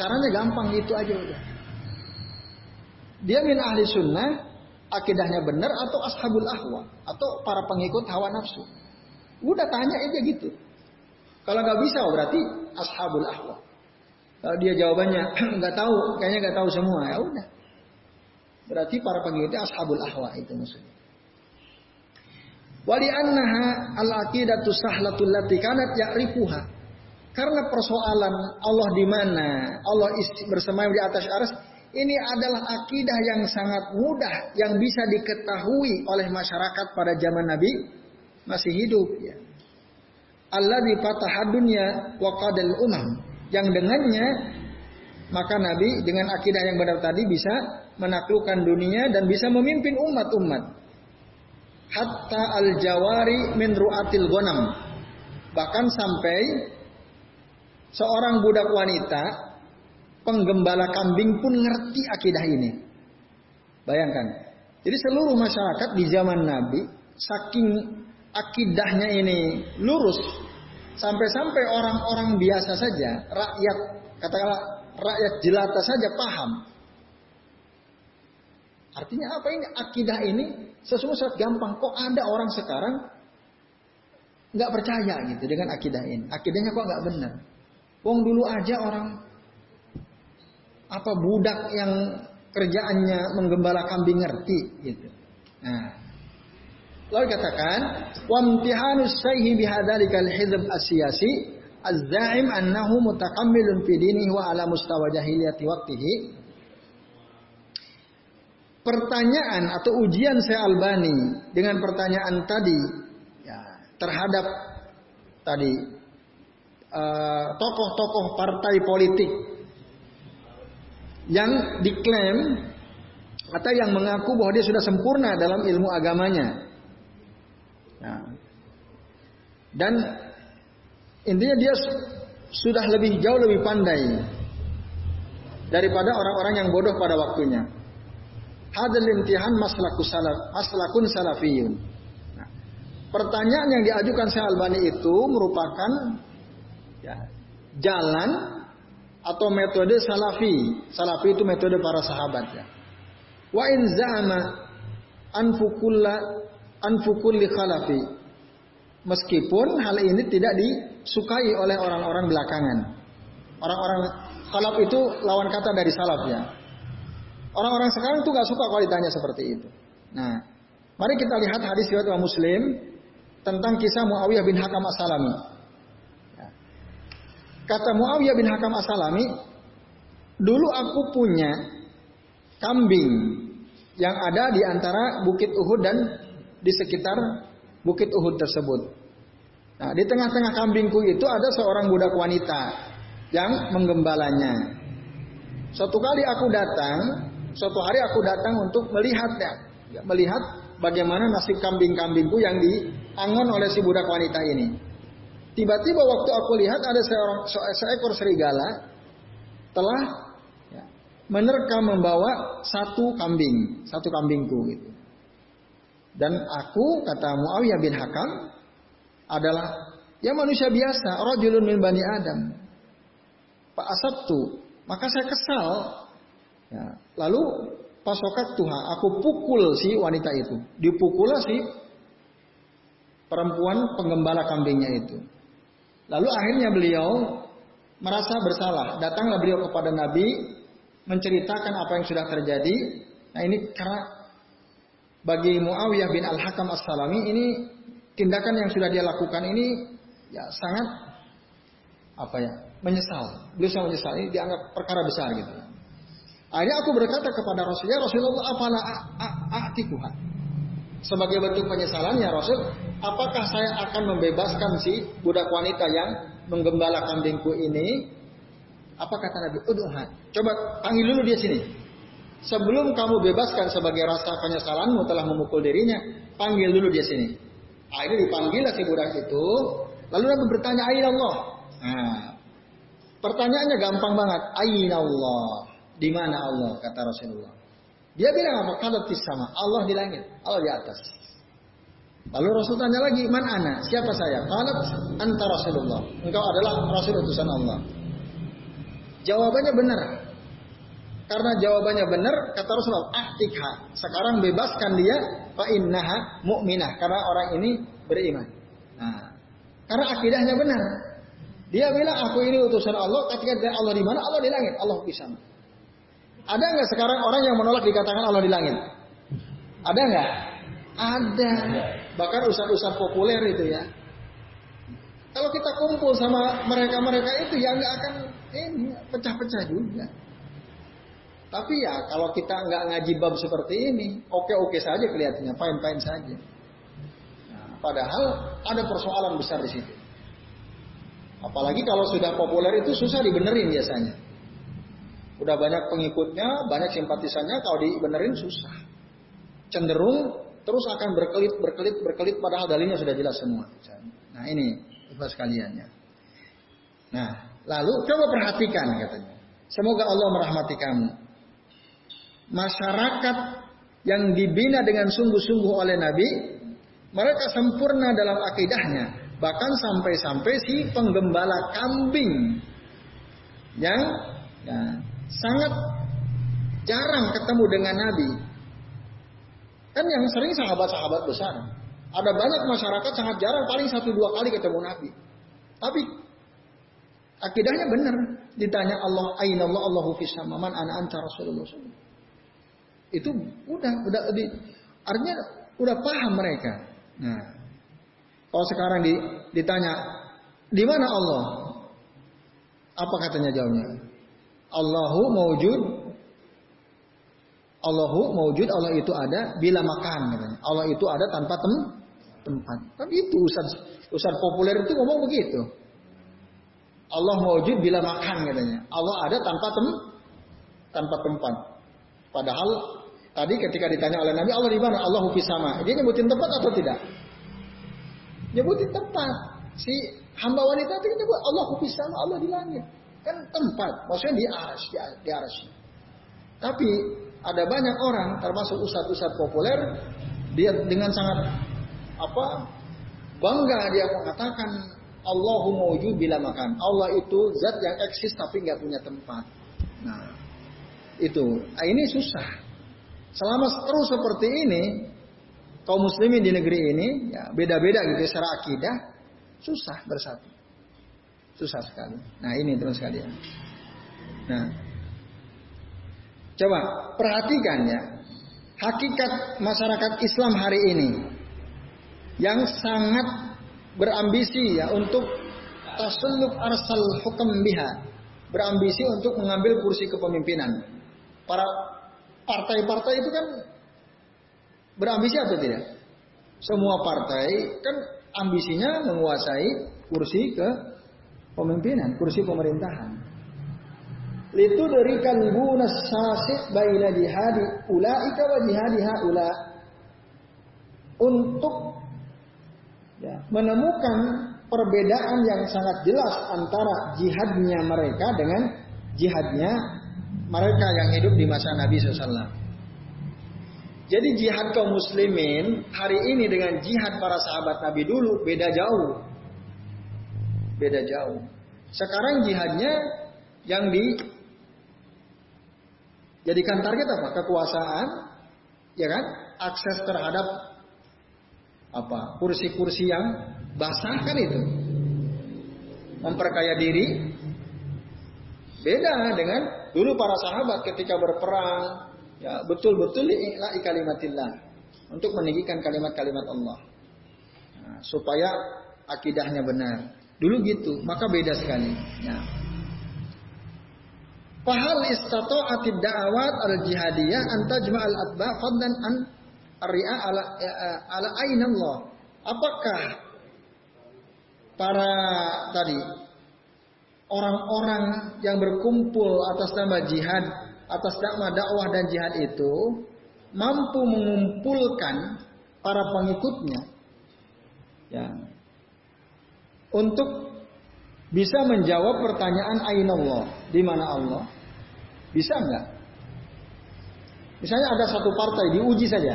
Caranya gampang gitu aja udah. Dia min ahli sunnah, akidahnya benar atau ashabul ahwa atau para pengikut hawa nafsu. Udah tanya aja gitu. Kalau nggak bisa oh, berarti ashabul ahwa. Kalau dia jawabannya nggak tahu, kayaknya nggak tahu semua ya udah. Berarti para pengikutnya ashabul ahwa itu maksudnya. Wali annaha al aqidatu sahlatul lati kanat ya'rifuha. Karena persoalan Allah di mana, Allah bersemayam di atas aras, ini adalah akidah yang sangat mudah yang bisa diketahui oleh masyarakat pada zaman Nabi masih hidup ya. Allah di dunya wa qadal umam yang dengannya maka Nabi dengan akidah yang benar tadi bisa menaklukkan dunia dan bisa memimpin umat-umat hatta al jawari min ru'atil ghanam. Bahkan sampai seorang budak wanita penggembala kambing pun ngerti akidah ini. Bayangkan. Jadi seluruh masyarakat di zaman Nabi saking akidahnya ini lurus sampai-sampai orang-orang biasa saja, rakyat katakanlah rakyat jelata saja paham. Artinya apa ini akidah ini Sesungguhnya sangat gampang. Kok ada orang sekarang nggak percaya gitu dengan akidah ini. Akidahnya kok nggak benar. Wong dulu aja orang apa budak yang kerjaannya menggembala kambing ngerti gitu. Nah, lalu katakan wamtihanus sayhi bihadzalikal hizb asyasi az-za'im annahu mutakammilun fi dinihi wa ala mustawa jahiliyati waqtihi pertanyaan atau ujian saya Albani dengan pertanyaan tadi ya, terhadap tadi eh, tokoh-tokoh uh, partai politik yang diklaim atau yang mengaku bahwa dia sudah sempurna dalam ilmu agamanya. Nah, dan intinya dia sudah lebih jauh lebih pandai daripada orang-orang yang bodoh pada waktunya. Hadal imtihan maslaku salaf, maslakun salafiyun. Nah, pertanyaan yang diajukan Syekh Albani itu merupakan ya, jalan atau metode salafi. Salafi itu metode para sahabat ya. Wa in za'ama anfukulla anfukulli khalafi. Meskipun hal ini tidak disukai oleh orang-orang belakangan. Orang-orang khalaf itu lawan kata dari salaf ya. Orang-orang sekarang tuh gak suka kalau ditanya seperti itu. Nah, mari kita lihat hadis riwayat Imam Muslim tentang kisah Muawiyah bin Hakam As-Salami. Ya. Kata Muawiyah bin Hakam As-Salami, dulu aku punya kambing yang ada di antara Bukit Uhud dan di sekitar Bukit Uhud tersebut. Nah, di tengah-tengah kambingku itu ada seorang budak wanita yang menggembalanya. Suatu kali aku datang, suatu hari aku datang untuk melihatnya, ya, melihat bagaimana nasib kambing-kambingku yang diangon oleh si budak wanita ini. Tiba-tiba waktu aku lihat ada seorang seekor serigala telah ya, menerkam membawa satu kambing, satu kambingku gitu. Dan aku kata Muawiyah bin Hakam adalah ya manusia biasa, rajulun min bani Adam. Pak Asabtu, maka saya kesal. Ya, lalu pasokat Tuhan, aku pukul si wanita itu. Dipukul si perempuan penggembala kambingnya itu. Lalu akhirnya beliau merasa bersalah. Datanglah beliau kepada Nabi menceritakan apa yang sudah terjadi. Nah ini karena bagi Muawiyah bin Al-Hakam As-Salami ini tindakan yang sudah dia lakukan ini ya sangat apa ya menyesal. Beliau sangat menyesal ini dianggap perkara besar gitu. Akhirnya aku berkata kepada Rasulullah, Rasulullah apalah a'tikuha. Sebagai bentuk penyesalan ya Rasul, apakah saya akan membebaskan si budak wanita yang menggembala kambingku ini? Apa kata Nabi? Uduha. Coba panggil dulu dia sini. Sebelum kamu bebaskan sebagai rasa penyesalanmu telah memukul dirinya, panggil dulu dia sini. Akhirnya dipanggil si budak itu, lalu Nabi bertanya, Aina Allah. Nah, pertanyaannya gampang banget. Aina Allah. Di mana Allah? Kata Rasulullah. Dia bilang apa? Kalau sama. Allah di langit. Allah di atas. Lalu Rasul tanya lagi, man ana? Siapa saya? Kalau antara Rasulullah. Engkau adalah Rasul utusan Allah. Jawabannya benar. Karena jawabannya benar, kata Rasulullah, ahtikha. Sekarang bebaskan dia, fa innaha mu'minah. Karena orang ini beriman. Nah, karena akidahnya benar. Dia bilang, aku ini utusan Allah, ketika Allah di mana? Allah di langit, Allah bisa. Ada nggak sekarang orang yang menolak dikatakan Allah di langit? Ada nggak? Ada. Bahkan ustaz-ustaz populer itu ya. Kalau kita kumpul sama mereka-mereka itu ya nggak akan ini pecah-pecah juga. Tapi ya kalau kita nggak ngaji bab seperti ini, oke-oke saja kelihatannya, fine-fine saja. Nah, padahal ada persoalan besar di situ. Apalagi kalau sudah populer itu susah dibenerin biasanya. Udah banyak pengikutnya, banyak simpatisannya, kalau dibenerin susah. Cenderung terus akan berkelit, berkelit, berkelit, padahal dalilnya sudah jelas semua. Nah ini, ikhlas kaliannya. Nah, lalu coba perhatikan katanya. Semoga Allah merahmati kamu. Masyarakat yang dibina dengan sungguh-sungguh oleh Nabi, mereka sempurna dalam akidahnya. Bahkan sampai-sampai si penggembala kambing yang ya, sangat jarang ketemu dengan Nabi. Kan yang sering sahabat-sahabat besar. Ada banyak masyarakat sangat jarang, paling satu dua kali ketemu Nabi. Tapi akidahnya benar. Ditanya Allah, Aina Allah Allahu fis ana anta Rasulullah Itu udah udah di artinya udah paham mereka. Nah, kalau sekarang di, ditanya di mana Allah? Apa katanya jawabnya? Allahu maujud Allahu maujud Allah itu ada bila makan katanya. Allah itu ada tanpa tem tempat. Kan itu ustaz ustaz populer itu ngomong begitu. Allah maujud bila makan katanya. Allah ada tanpa tem tanpa tempat. Padahal tadi ketika ditanya oleh Nabi Allah di mana? Allahu fis sama. Dia nyebutin tempat atau tidak? Nyebutin tempat. Si hamba wanita itu nyebut Allahu fis sama, Allah di langit. Kan tempat, maksudnya di aras, di, di aras. Tapi ada banyak orang, termasuk ustadz-ustadz populer, dia dengan sangat apa bangga dia mengatakan Allahu mawjud bila makan. Allah itu zat yang eksis tapi nggak punya tempat. Nah, itu. Nah, ini susah. Selama terus seperti ini, kaum muslimin di negeri ini ya beda-beda gitu secara akidah, susah bersatu. Susah sekali. Nah ini terus sekalian. Nah, coba perhatikan ya. Hakikat masyarakat Islam hari ini yang sangat berambisi ya untuk tasuluk arsal hukum biha berambisi untuk mengambil kursi kepemimpinan. Para partai-partai itu kan berambisi atau tidak? Semua partai kan ambisinya menguasai kursi ke pemimpinan, kursi pemerintahan. Itu dari bunas sasid baina jihadi ulaika wa jihadi haula untuk ya, menemukan perbedaan yang sangat jelas antara jihadnya mereka dengan jihadnya mereka yang hidup di masa Nabi SAW. Jadi jihad kaum muslimin hari ini dengan jihad para sahabat Nabi dulu beda jauh. Beda jauh. Sekarang jihadnya yang di jadikan target apa? Kekuasaan, ya kan? Akses terhadap apa? Kursi-kursi yang basah kan itu. Memperkaya diri. Beda dengan dulu para sahabat ketika berperang, ya betul-betul ikhlas kalimatillah untuk meninggikan kalimat-kalimat Allah. Nah, supaya akidahnya benar. Dulu gitu, maka beda sekali. Ya. Fahal istata'atid da'awat al-jihadiyah anta jma'al atba fadlan an ri'a ala ala Allah. Apakah para tadi orang-orang yang berkumpul atas nama jihad, atas nama dakwah dan jihad itu mampu mengumpulkan para pengikutnya ya untuk bisa menjawab pertanyaan ain Allah, di mana Allah? Bisa enggak? Misalnya ada satu partai diuji saja.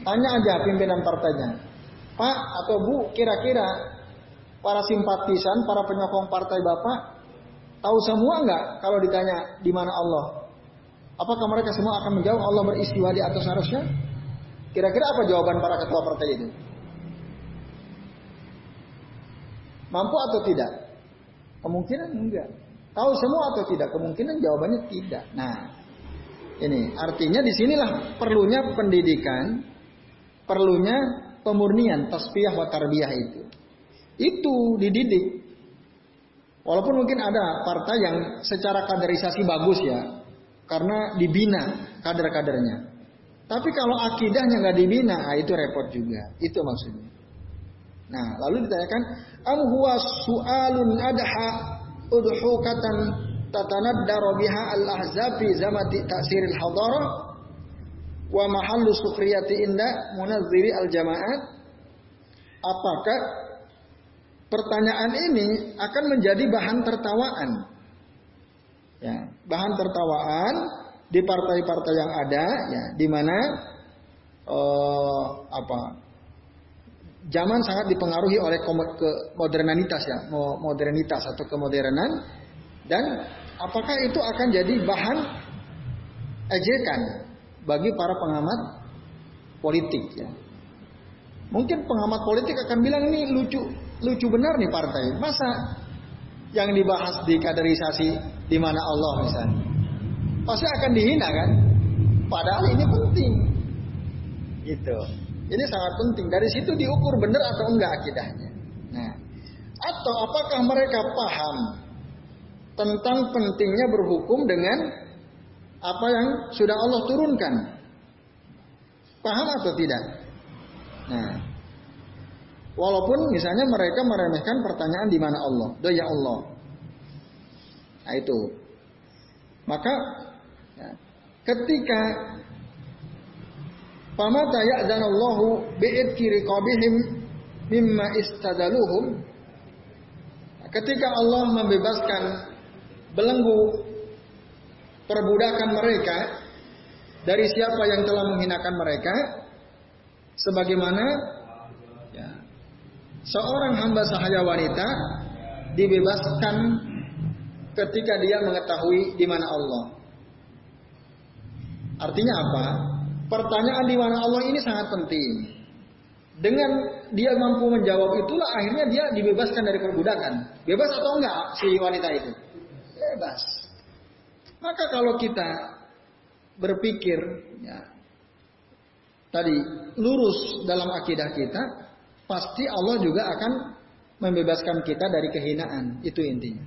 Tanya aja pimpinan partainya. Pak atau Bu, kira-kira para simpatisan, para penyokong partai Bapak tahu semua nggak kalau ditanya di mana Allah? Apakah mereka semua akan menjawab Allah beristiwa di atas harusnya? Kira-kira apa jawaban para ketua partai itu? Mampu atau tidak? Kemungkinan enggak. Tahu semua atau tidak? Kemungkinan jawabannya tidak. Nah, ini artinya di sinilah perlunya pendidikan, perlunya pemurnian, tasbih wa tarbiyah itu. Itu dididik. Walaupun mungkin ada partai yang secara kaderisasi bagus ya, karena dibina kader-kadernya. Tapi kalau akidahnya nggak dibina, ah itu repot juga. Itu maksudnya. Nah, lalu ditanyakan, am huwa su'alun adha udhukatan tatanaddara biha al-ahzab fi zamati ta'siril hadara wa mahallu sukriyati inda munazziri al-jama'at apakah pertanyaan ini akan menjadi bahan tertawaan. Ya, bahan tertawaan di partai-partai yang ada, ya, di mana uh, apa zaman sangat dipengaruhi oleh modernanitas ya, modernitas atau kemodernan dan apakah itu akan jadi bahan ejekan bagi para pengamat politik ya. Mungkin pengamat politik akan bilang ini lucu lucu benar nih partai. Masa yang dibahas di kaderisasi di mana Allah misalnya. Pasti akan dihina kan? Padahal ini penting. Gitu. Ini sangat penting. Dari situ diukur benar atau enggak akidahnya. Nah, atau apakah mereka paham tentang pentingnya berhukum dengan apa yang sudah Allah turunkan? Paham atau tidak? Nah, Walaupun misalnya mereka meremehkan pertanyaan di mana Allah, doya Allah. Nah itu. Maka ya, ketika pamata ya'zanallahu bi'idki riqabihim mimma istadaluhum ketika Allah membebaskan belenggu perbudakan mereka dari siapa yang telah menghinakan mereka sebagaimana Seorang hamba sahaya wanita dibebaskan ketika dia mengetahui di mana Allah. Artinya apa? Pertanyaan di mana Allah ini sangat penting. Dengan dia mampu menjawab itulah akhirnya dia dibebaskan dari perbudakan. Bebas atau enggak si wanita itu? Bebas. Maka kalau kita berpikir ya, tadi lurus dalam akidah kita, pasti Allah juga akan membebaskan kita dari kehinaan. Itu intinya.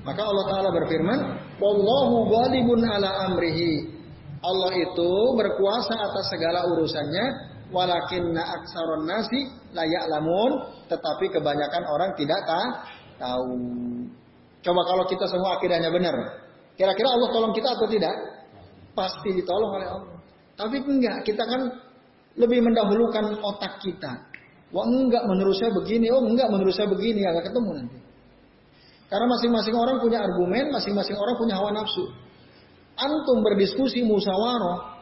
Maka Allah Ta'ala berfirman, Wallahu ghalibun ala amrihi. Allah itu berkuasa atas segala urusannya, walakinna aksaron nasi layak lamun, tetapi kebanyakan orang tidak tahu. Coba kalau kita semua akidahnya benar, kira-kira Allah tolong kita atau tidak? Pasti ditolong oleh Allah. Tapi enggak, kita kan lebih mendahulukan otak kita. Wah enggak menurut saya begini, oh enggak menurut saya begini, agak ketemu nanti. Karena masing-masing orang punya argumen, masing-masing orang punya hawa nafsu. Antum berdiskusi musyawarah,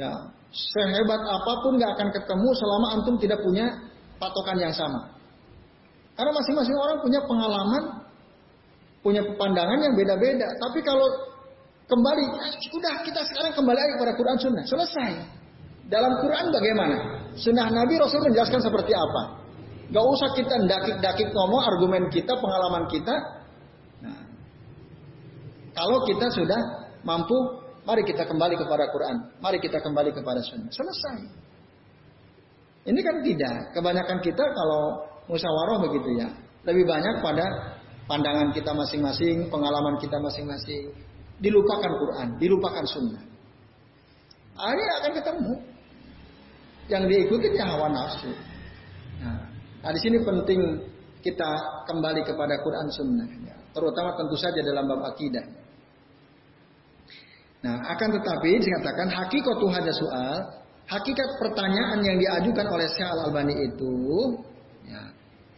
ya sehebat apa pun nggak akan ketemu selama antum tidak punya patokan yang sama. Karena masing-masing orang punya pengalaman, punya pandangan yang beda-beda. Tapi kalau kembali, sudah kita sekarang kembali lagi kepada Quran Sunnah, selesai. Dalam Quran bagaimana? Sunnah Nabi Rasul menjelaskan seperti apa? Gak usah kita dakik-dakik ngomong argumen kita, pengalaman kita, kalau kita sudah mampu, mari kita kembali kepada Quran. Mari kita kembali kepada Sunnah. Selesai. Ini kan tidak. Kebanyakan kita kalau musyawarah begitu ya. Lebih banyak pada pandangan kita masing-masing, pengalaman kita masing-masing. Dilupakan Quran, dilupakan Sunnah. Akhirnya akan ketemu. Yang diikuti ya hawa nafsu. Nah, nah di sini penting kita kembali kepada Quran Sunnah. Terutama tentu saja dalam bab akidah. Nah, akan tetapi dikatakan hakikatu hada soal, hakikat pertanyaan yang diajukan oleh Syekh Al-Albani itu ya,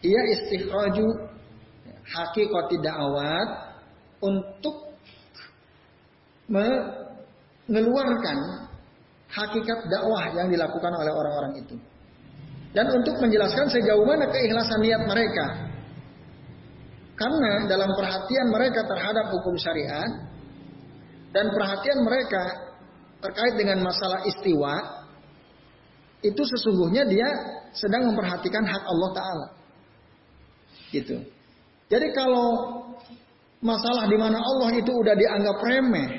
ia istikhraju hakikat da'awat untuk mengeluarkan hakikat dakwah yang dilakukan oleh orang-orang itu. Dan untuk menjelaskan sejauh mana keikhlasan niat mereka. Karena dalam perhatian mereka terhadap hukum syariat, dan perhatian mereka terkait dengan masalah istiwa itu sesungguhnya dia sedang memperhatikan hak Allah Taala. Gitu. Jadi kalau masalah di mana Allah itu udah dianggap remeh,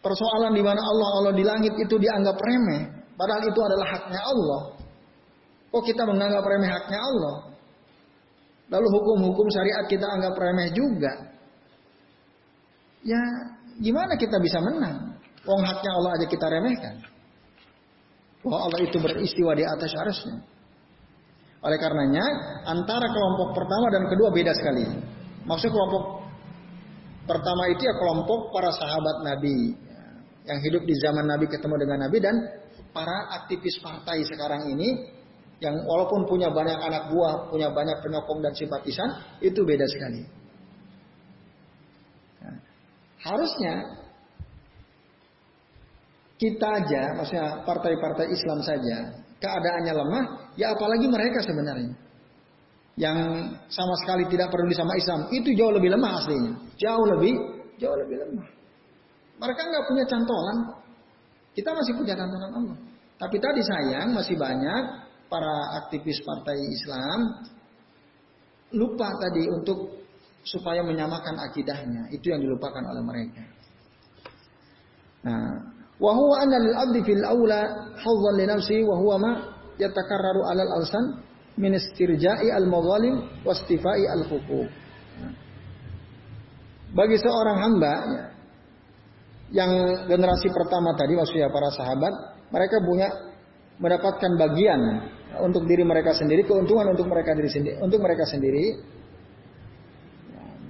persoalan di mana Allah Allah di langit itu dianggap remeh, padahal itu adalah haknya Allah. Kok kita menganggap remeh haknya Allah? Lalu hukum-hukum syariat kita anggap remeh juga. Ya gimana kita bisa menang? Wong haknya Allah aja kita remehkan. Bahwa Allah itu beristiwa di atas arusnya. Oleh karenanya, antara kelompok pertama dan kedua beda sekali. Maksud kelompok pertama itu ya kelompok para sahabat Nabi. Yang hidup di zaman Nabi ketemu dengan Nabi dan para aktivis partai sekarang ini yang walaupun punya banyak anak buah, punya banyak penyokong dan simpatisan, itu beda sekali. Harusnya kita aja, maksudnya partai-partai Islam saja, keadaannya lemah, ya apalagi mereka sebenarnya. Yang sama sekali tidak peduli sama Islam, itu jauh lebih lemah aslinya. Jauh lebih, jauh lebih lemah. Mereka nggak punya cantolan. Kita masih punya cantolan Allah. Tapi tadi sayang masih banyak para aktivis partai Islam lupa tadi untuk supaya menyamakan akidahnya. Itu yang dilupakan oleh mereka. Nah, wa huwa anna lil abdi fil aula hawzan li wa huwa ma yatakarraru alal alsan min istirja'i al madhalim wastifai al huquq. Bagi seorang hamba yang generasi pertama tadi maksudnya para sahabat, mereka punya mendapatkan bagian untuk diri mereka sendiri, keuntungan untuk mereka diri sendiri, untuk mereka sendiri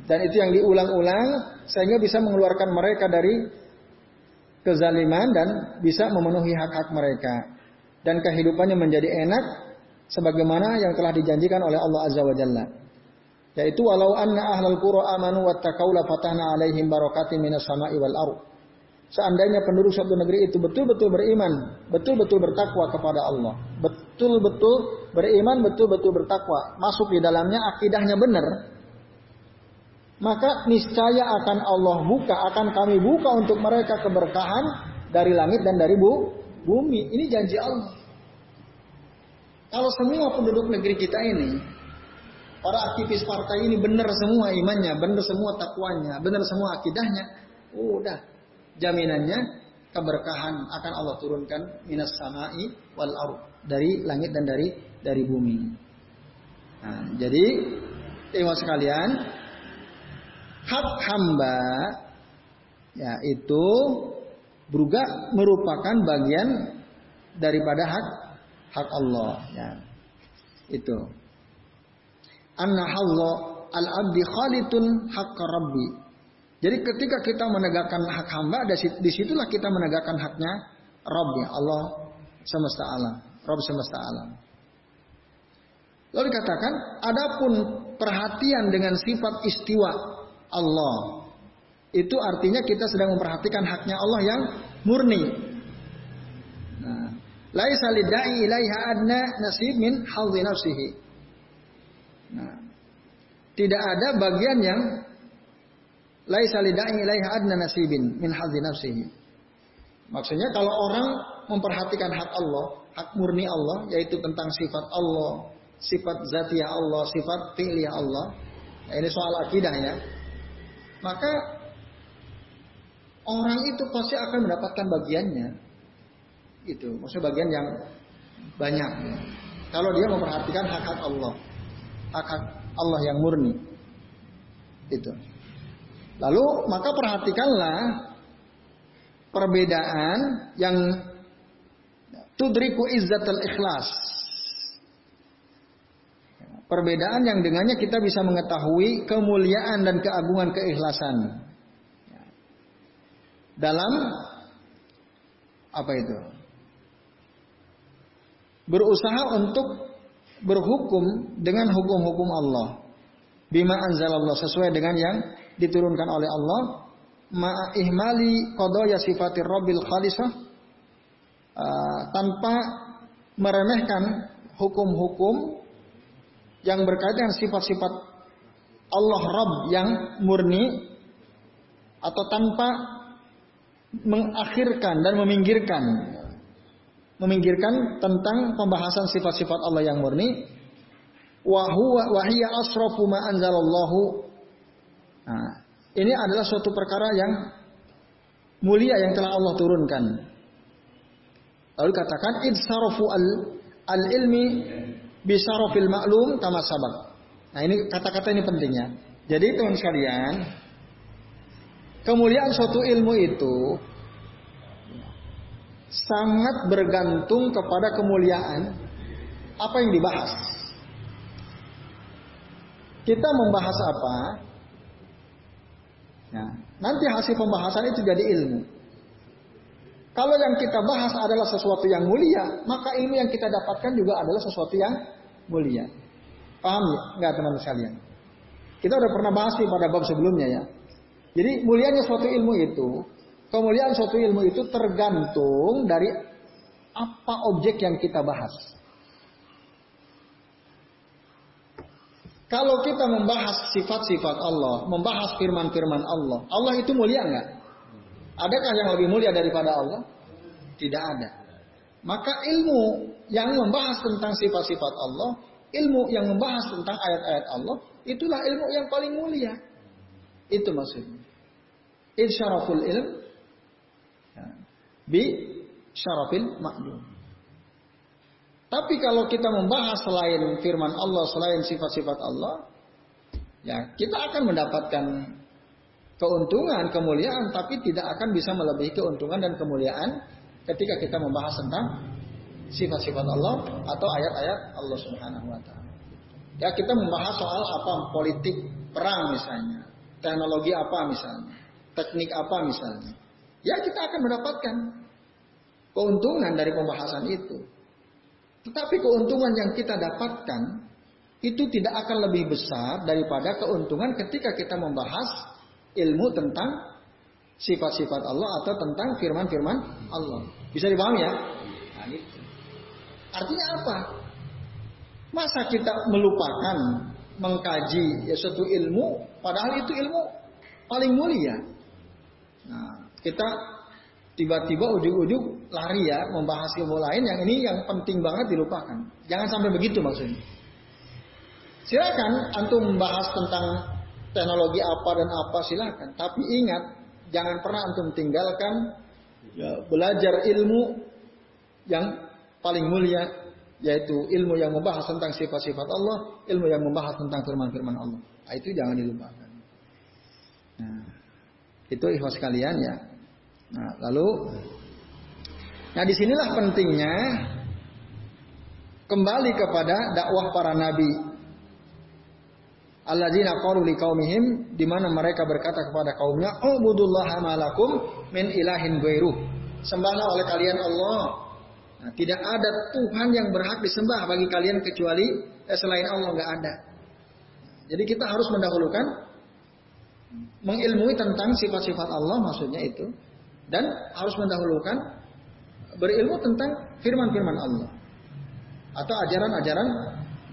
dan itu yang diulang-ulang sehingga bisa mengeluarkan mereka dari kezaliman dan bisa memenuhi hak-hak mereka. Dan kehidupannya menjadi enak sebagaimana yang telah dijanjikan oleh Allah Azza wa Jalla. Yaitu walau anna ahlal qura amanu wattaqau la fatahna alaihim barakatin minas sama'i wal ardh. Seandainya penduduk suatu negeri itu betul-betul beriman, betul-betul bertakwa kepada Allah, betul-betul beriman, betul-betul bertakwa, masuk di dalamnya akidahnya benar, maka niscaya akan Allah buka, akan kami buka untuk mereka keberkahan dari langit dan dari bu, bumi. Ini janji Allah. Kalau semua penduduk negeri kita ini, para aktivis partai ini benar semua imannya, benar semua takwanya, benar semua akidahnya, udah jaminannya keberkahan akan Allah turunkan minas samai wal ard dari langit dan dari dari bumi. Nah, jadi, teman sekalian, hak hamba ya itu merupakan bagian daripada hak hak Allah ya. Itu. Anna Allah al-abdi khalitun hak rabbi. Jadi ketika kita menegakkan hak hamba, di situlah kita menegakkan haknya Rabb Allah semesta alam. Rabb semesta alam. Lalu dikatakan, adapun perhatian dengan sifat istiwa Allah. Itu artinya kita sedang memperhatikan haknya Allah yang murni. Nah, laisa lidai ilaiha adna nasib min. Nah, tidak ada bagian yang laisa lidai ilaiha adna nasibin min nafsihi. Maksudnya kalau orang memperhatikan hak Allah, hak murni Allah, yaitu tentang sifat Allah, sifat zatiyah Allah, sifat fi'liyah Allah. Nah, ini soal akidah ya. Maka orang itu pasti akan mendapatkan bagiannya. Itu, maksudnya bagian yang banyak. Ya. Kalau dia memperhatikan hak-hak Allah, hak-hak Allah yang murni. Itu. Lalu maka perhatikanlah perbedaan yang tudriku izzatul ikhlas Perbedaan yang dengannya kita bisa mengetahui kemuliaan dan keagungan keikhlasan. Dalam apa itu? Berusaha untuk berhukum dengan hukum-hukum Allah. Bima anzalallah sesuai dengan yang diturunkan oleh Allah. Ma'ihmali qadaya sifatir rabbil khalisah. Uh, tanpa meremehkan hukum-hukum yang berkaitan dengan sifat-sifat Allah Rabb yang murni atau tanpa mengakhirkan dan meminggirkan. Meminggirkan tentang pembahasan sifat-sifat Allah yang murni. Nah, ini adalah suatu perkara yang mulia yang telah Allah turunkan. Lalu katakan idsarafu al al ilmi bisarofil maklum kama sabak. Nah ini kata-kata ini pentingnya. Jadi teman sekalian, kemuliaan suatu ilmu itu sangat bergantung kepada kemuliaan apa yang dibahas. Kita membahas apa? Nah, nanti hasil pembahasan itu jadi ilmu. Kalau yang kita bahas adalah sesuatu yang mulia, maka ilmu yang kita dapatkan juga adalah sesuatu yang mulia. Paham ya? Enggak teman sekalian? Kita udah pernah bahas nih pada bab sebelumnya ya. Jadi mulianya suatu ilmu itu, kemuliaan suatu ilmu itu tergantung dari apa objek yang kita bahas. Kalau kita membahas sifat-sifat Allah, membahas firman-firman Allah, Allah itu mulia enggak? Adakah yang lebih mulia daripada Allah? Tidak ada. Maka ilmu yang membahas tentang sifat-sifat Allah, ilmu yang membahas tentang ayat-ayat Allah, itulah ilmu yang paling mulia. Itu maksudnya. Insyaraful ilm ya, bi syarafil ma'lum. Tapi kalau kita membahas selain firman Allah, selain sifat-sifat Allah, ya kita akan mendapatkan keuntungan, kemuliaan, tapi tidak akan bisa melebihi keuntungan dan kemuliaan ketika kita membahas tentang sifat-sifat Allah atau ayat-ayat Allah Subhanahu wa taala. Ya, kita membahas soal apa politik perang misalnya, teknologi apa misalnya, teknik apa misalnya. Ya, kita akan mendapatkan keuntungan dari pembahasan itu. Tetapi keuntungan yang kita dapatkan itu tidak akan lebih besar daripada keuntungan ketika kita membahas ilmu tentang sifat-sifat Allah atau tentang firman-firman Allah. Bisa dipahami ya? Nah, gitu. Artinya apa? Masa kita melupakan mengkaji ya suatu ilmu, padahal itu ilmu paling mulia. Nah, kita tiba-tiba ujuk-ujuk lari ya membahas ilmu lain yang ini yang penting banget dilupakan. Jangan sampai begitu maksudnya. Silakan antum membahas tentang teknologi apa dan apa silakan. Tapi ingat, jangan pernah antum tinggalkan ya, belajar ilmu yang paling mulia yaitu ilmu yang membahas tentang sifat-sifat Allah, ilmu yang membahas tentang firman-firman Allah. Nah, itu jangan dilupakan. Itu ikhwas kalian ya. Nah, lalu Nah, di sinilah pentingnya kembali kepada dakwah para nabi. Alladzina qalu liqaumihim di mana mereka berkata kepada kaumnya, "Ubudullaha malakum min ilahin ghairuh." Sembahlah oleh kalian Allah. Nah, tidak ada Tuhan yang berhak disembah bagi kalian kecuali eh, selain Allah nggak ada. Jadi kita harus mendahulukan mengilmui tentang sifat-sifat Allah maksudnya itu dan harus mendahulukan berilmu tentang firman-firman Allah atau ajaran-ajaran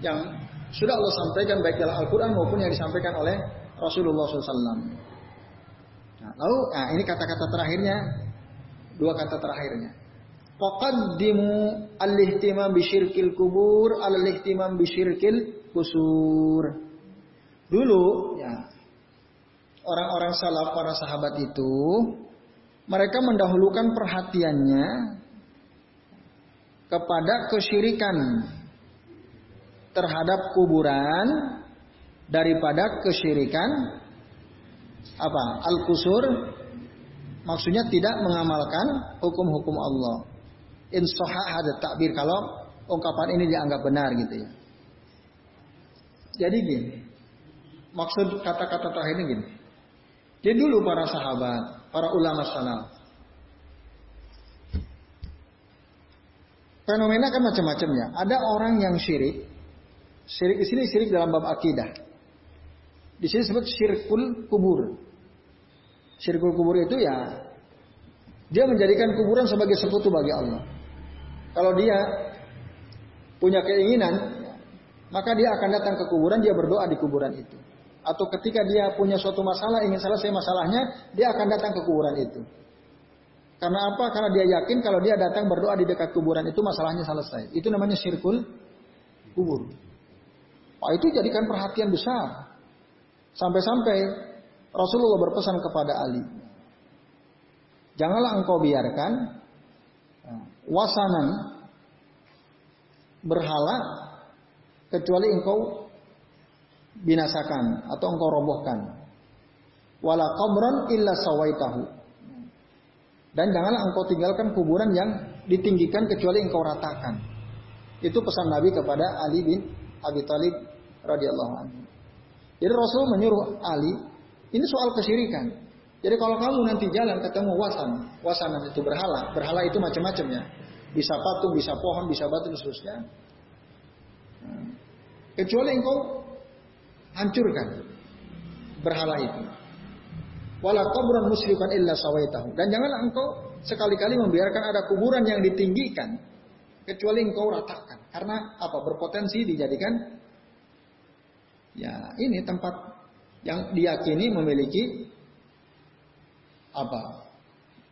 yang sudah Allah sampaikan baik dalam Al-Quran maupun yang disampaikan oleh Rasulullah SAW. Nah, lalu, nah ini kata-kata terakhirnya, dua kata terakhirnya. Faqaddimu al-ihtimam bisyirkil kubur al-ihtimam bisyirkil kusur. Dulu, ya, orang-orang salaf, para sahabat itu, mereka mendahulukan perhatiannya kepada kesyirikan terhadap kuburan daripada kesyirikan apa al-kusur maksudnya tidak mengamalkan hukum-hukum Allah. Insoha ada takbir kalau ungkapan ini dianggap benar gitu ya. Jadi gini, maksud kata-kata terakhir ini gini. Jadi dulu para sahabat, para ulama salaf, Fenomena kan macam-macam ya. Ada orang yang syirik. Syirik di sini syirik dalam bab akidah. Di sini disebut syirkul kubur. Syirkul kubur itu ya dia menjadikan kuburan sebagai sekutu bagi Allah. Kalau dia punya keinginan, maka dia akan datang ke kuburan, dia berdoa di kuburan itu. Atau ketika dia punya suatu masalah, ingin selesai masalahnya, dia akan datang ke kuburan itu. Karena apa? Karena dia yakin kalau dia datang berdoa di dekat kuburan itu masalahnya selesai. Itu namanya syirkul kubur. Oh, itu jadikan perhatian besar. Sampai-sampai Rasulullah berpesan kepada Ali. Janganlah engkau biarkan uh, wasanan berhala kecuali engkau binasakan atau engkau robohkan. Wala qabran illa sawaitahu dan janganlah engkau tinggalkan kuburan yang ditinggikan kecuali engkau ratakan. Itu pesan Nabi kepada Ali bin Abi Thalib radhiyallahu anhu. Jadi Rasul menyuruh Ali, ini soal kesyirikan. Jadi kalau kamu nanti jalan ketemu wasan, wasanan itu berhala, berhala itu macam-macam ya. Bisa patung, bisa pohon, bisa batu dan seterusnya. Kecuali engkau hancurkan berhala itu. Wala kuburan musyrikan illa sawaitahu. Dan janganlah engkau sekali-kali membiarkan ada kuburan yang ditinggikan kecuali engkau ratakan. Karena apa? Berpotensi dijadikan ya ini tempat yang diyakini memiliki apa?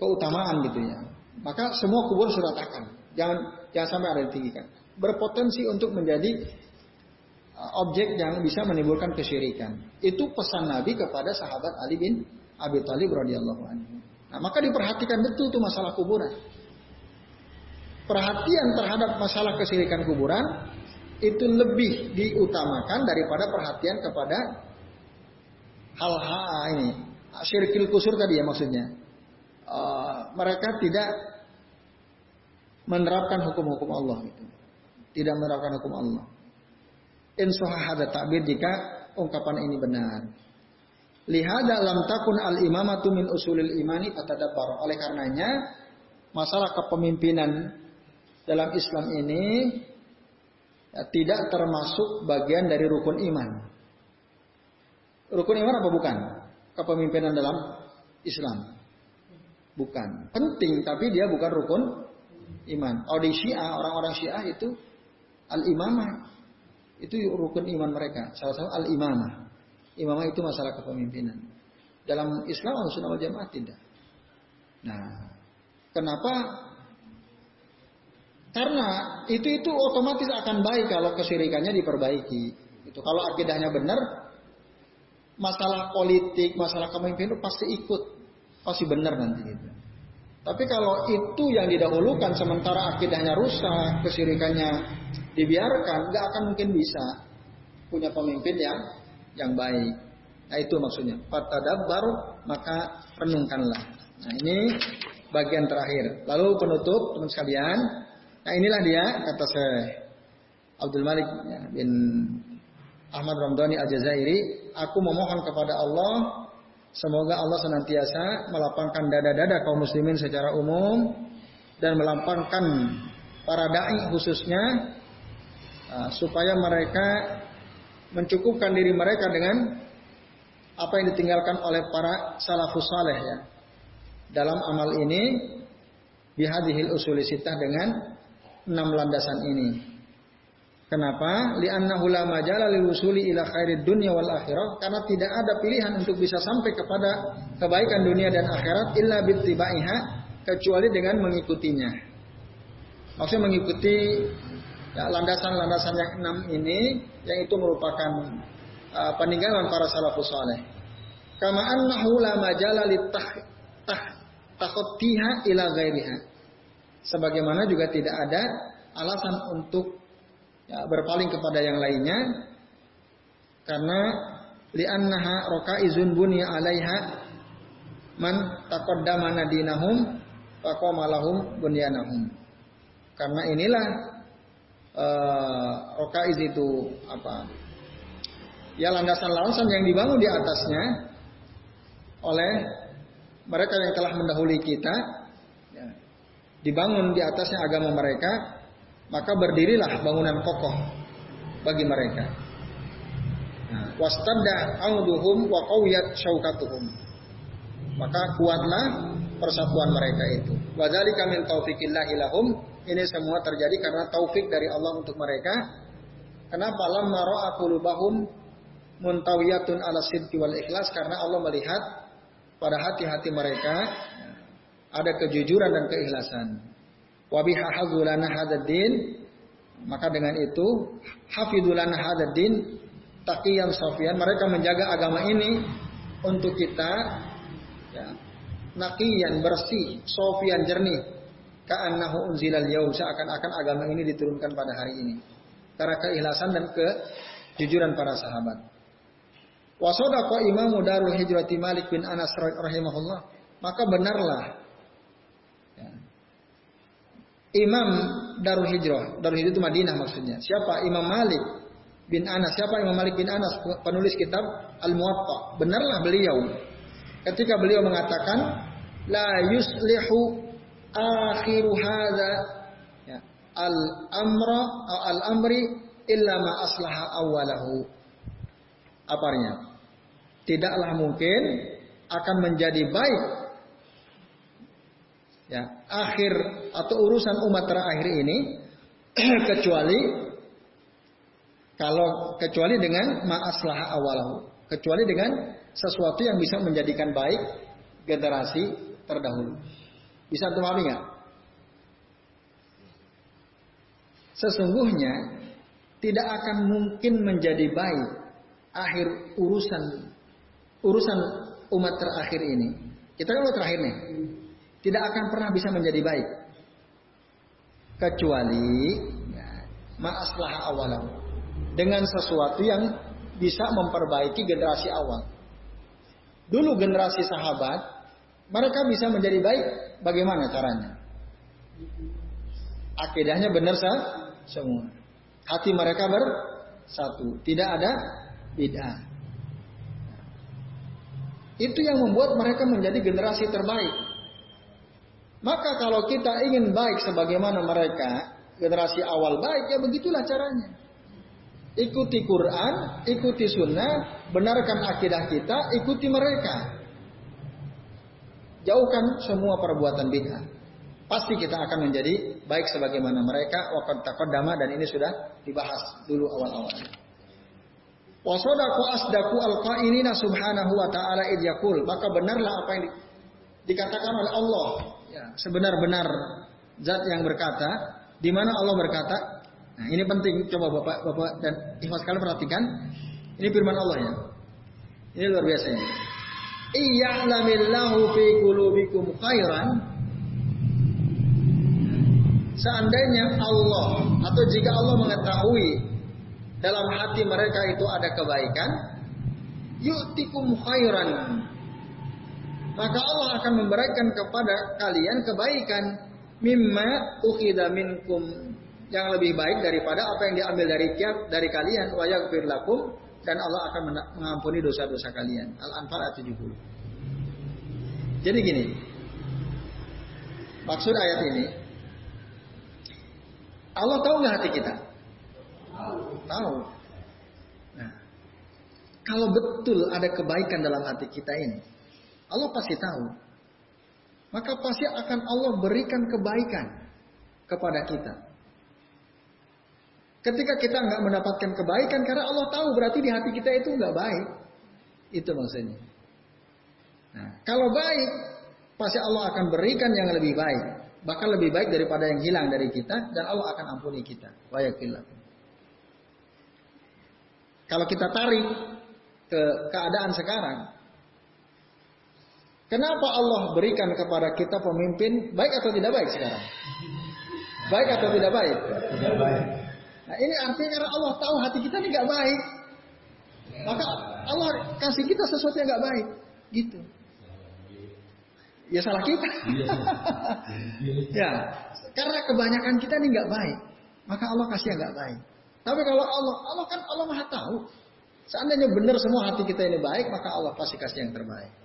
keutamaan gitu ya. Maka semua kubur sudah ratakan. Jangan jangan sampai ada ditinggikan. Berpotensi untuk menjadi uh, objek yang bisa menimbulkan kesyirikan. Itu pesan Nabi kepada sahabat Ali bin Abi Talib radhiyallahu anhu. Nah, maka diperhatikan betul tuh masalah kuburan. Perhatian terhadap masalah kesirikan kuburan itu lebih diutamakan daripada perhatian kepada hal-hal ini. Syirkil kusur tadi ya maksudnya. Uh, mereka tidak menerapkan hukum-hukum Allah gitu. Tidak menerapkan hukum Allah. Insuhah ada takbir jika ungkapan ini benar. Lihada lam takun al imamatu min usulil imani fatadabbar. Oleh karenanya masalah kepemimpinan dalam Islam ini ya, tidak termasuk bagian dari rukun iman. Rukun iman apa bukan? Kepemimpinan dalam Islam. Bukan. Penting tapi dia bukan rukun iman. Audi Syiah, orang-orang Syiah itu al-imamah. Itu rukun iman mereka. Salah satu al-imamah. Imamah itu masalah kepemimpinan. Dalam Islam al-sunnah wal jamaah tidak. Nah, kenapa? Karena itu itu otomatis akan baik kalau kesyirikannya diperbaiki. Itu kalau akidahnya benar, masalah politik, masalah kepemimpinan pasti ikut, pasti benar nanti itu. Tapi kalau itu yang didahulukan sementara akidahnya rusak, kesyirikannya dibiarkan, nggak akan mungkin bisa punya pemimpin yang yang baik. Nah itu maksudnya. Fatadabbar maka renungkanlah. Nah ini bagian terakhir. Lalu penutup teman sekalian. Nah inilah dia kata saya Abdul Malik ya, bin Ahmad Ramdhani Al-Jazairi. Aku memohon kepada Allah Semoga Allah senantiasa melapangkan dada-dada kaum muslimin secara umum dan melapangkan para dai khususnya uh, supaya mereka mencukupkan diri mereka dengan apa yang ditinggalkan oleh para salafus saleh ya. Dalam amal ini bihadihil usuli sitah dengan enam landasan ini. Kenapa? Li'annahu la majala lil usuli ila khairid dunya wal akhirah karena tidak ada pilihan untuk bisa sampai kepada kebaikan dunia dan akhirat illa bittibaiha kecuali dengan mengikutinya. Maksudnya mengikuti ya, landasan-landasan yang enam ini yang itu merupakan uh, peninggalan para salafus saleh. Kama annahu la majala litah ila ghairiha. Sebagaimana juga tidak ada alasan untuk ya, berpaling kepada yang lainnya karena li'annaha rakaizun buni 'alaiha man taqaddama nadinahum faqama lahum bunyanahum. Karena inilah uh, rokaiz itu apa? Ya landasan-landasan yang dibangun di atasnya oleh mereka yang telah mendahului kita, dibangun di atasnya agama mereka, maka berdirilah bangunan kokoh bagi mereka. Nah, Wastadda auduhum wa qawiyat syaukatuhum. Maka kuatlah persatuan mereka itu. Wadzalika min taufiqillah lahum. Ini semua terjadi karena taufik dari Allah untuk mereka. Kenapa lamma ra'a qulubahum muntawiyatun ala sidqi wal ikhlas karena Allah melihat pada hati-hati mereka ada kejujuran dan keikhlasan. Maka dengan itu hafidulana hadaddin taqiyan safian mereka menjaga agama ini untuk kita ya, naqiyan bersih, sofian jernih. Ka'annahu unzilal yaum seakan-akan agama ini diturunkan pada hari ini. Karena keikhlasan dan kejujuran para sahabat. Wa sadaqa imamu darul hijrati Malik bin Anas rahimahullah. Maka benarlah Imam Darul Hijrah, Darul Hijrah itu Madinah maksudnya. Siapa? Imam Malik bin Anas. Siapa Imam Malik bin Anas? Penulis kitab Al-Muwatta. Benarlah beliau ketika beliau mengatakan la yuslihu akhiru hadza ya, al amra al amri illa ma aslaha awalahu. Aparnya? Tidaklah mungkin akan menjadi baik ya akhir atau urusan umat terakhir ini kecuali kalau kecuali dengan ma'aslah awalahu kecuali dengan sesuatu yang bisa menjadikan baik generasi terdahulu. Bisa terpahami nggak? Sesungguhnya tidak akan mungkin menjadi baik akhir urusan urusan umat terakhir ini. Kita kan umat terakhir nih. Tidak akan pernah bisa menjadi baik kecuali ya, ma'aslah awalahu dengan sesuatu yang bisa memperbaiki generasi awal. Dulu generasi sahabat, mereka bisa menjadi baik. Bagaimana caranya? Akidahnya benar sah, semua. Hati mereka bersatu. Tidak ada bid'ah. Itu yang membuat mereka menjadi generasi terbaik. Maka kalau kita ingin baik sebagaimana mereka, generasi awal baik, ya begitulah caranya. Ikuti Quran, ikuti sunnah, benarkan akidah kita, ikuti mereka. Jauhkan semua perbuatan bid'ah. Pasti kita akan menjadi baik sebagaimana mereka waqad taqaddama dan ini sudah dibahas dulu awal-awal. Wa sadaqu asdaqu alqainina subhanahu wa ta'ala. Maka benarlah apa yang dikatakan oleh Allah. Ya, sebenar-benar zat yang berkata, di mana Allah berkata, Nah, ini penting. Coba Bapak, Bapak dan ikhwas kalian perhatikan. Ini firman Allah ya. Ini luar biasa ini. Iya'lamillahu fi qulubikum khairan. Seandainya Allah atau jika Allah mengetahui dalam hati mereka itu ada kebaikan, yu'tikum khairan. Maka Allah akan memberikan kepada kalian kebaikan mimma ukhidha minkum yang lebih baik daripada apa yang diambil dari dari kalian wa yaghfir lakum dan Allah akan mengampuni dosa-dosa kalian. Al-Anfal ayat 70. Jadi gini. Maksud ayat ini Allah tahu nggak hati kita? Tahu. Nah, kalau betul ada kebaikan dalam hati kita ini, Allah pasti tahu. Maka pasti akan Allah berikan kebaikan kepada kita. Ketika kita nggak mendapatkan kebaikan karena Allah tahu berarti di hati kita itu nggak baik. Itu maksudnya. Nah, kalau baik, pasti Allah akan berikan yang lebih baik. Bahkan lebih baik daripada yang hilang dari kita dan Allah akan ampuni kita. Wayakillah. Kalau kita tarik ke keadaan sekarang, kenapa Allah berikan kepada kita pemimpin baik atau tidak baik sekarang? Baik atau tidak baik? Tidak baik. Nah ini artinya karena Allah tahu hati kita ini nggak baik, maka Allah kasih kita sesuatu yang nggak baik, gitu. Ya salah kita. ya, karena kebanyakan kita ini nggak baik, maka Allah kasih yang nggak baik. Tapi kalau Allah, Allah kan Allah maha tahu. Seandainya benar semua hati kita ini baik, maka Allah pasti kasih yang terbaik.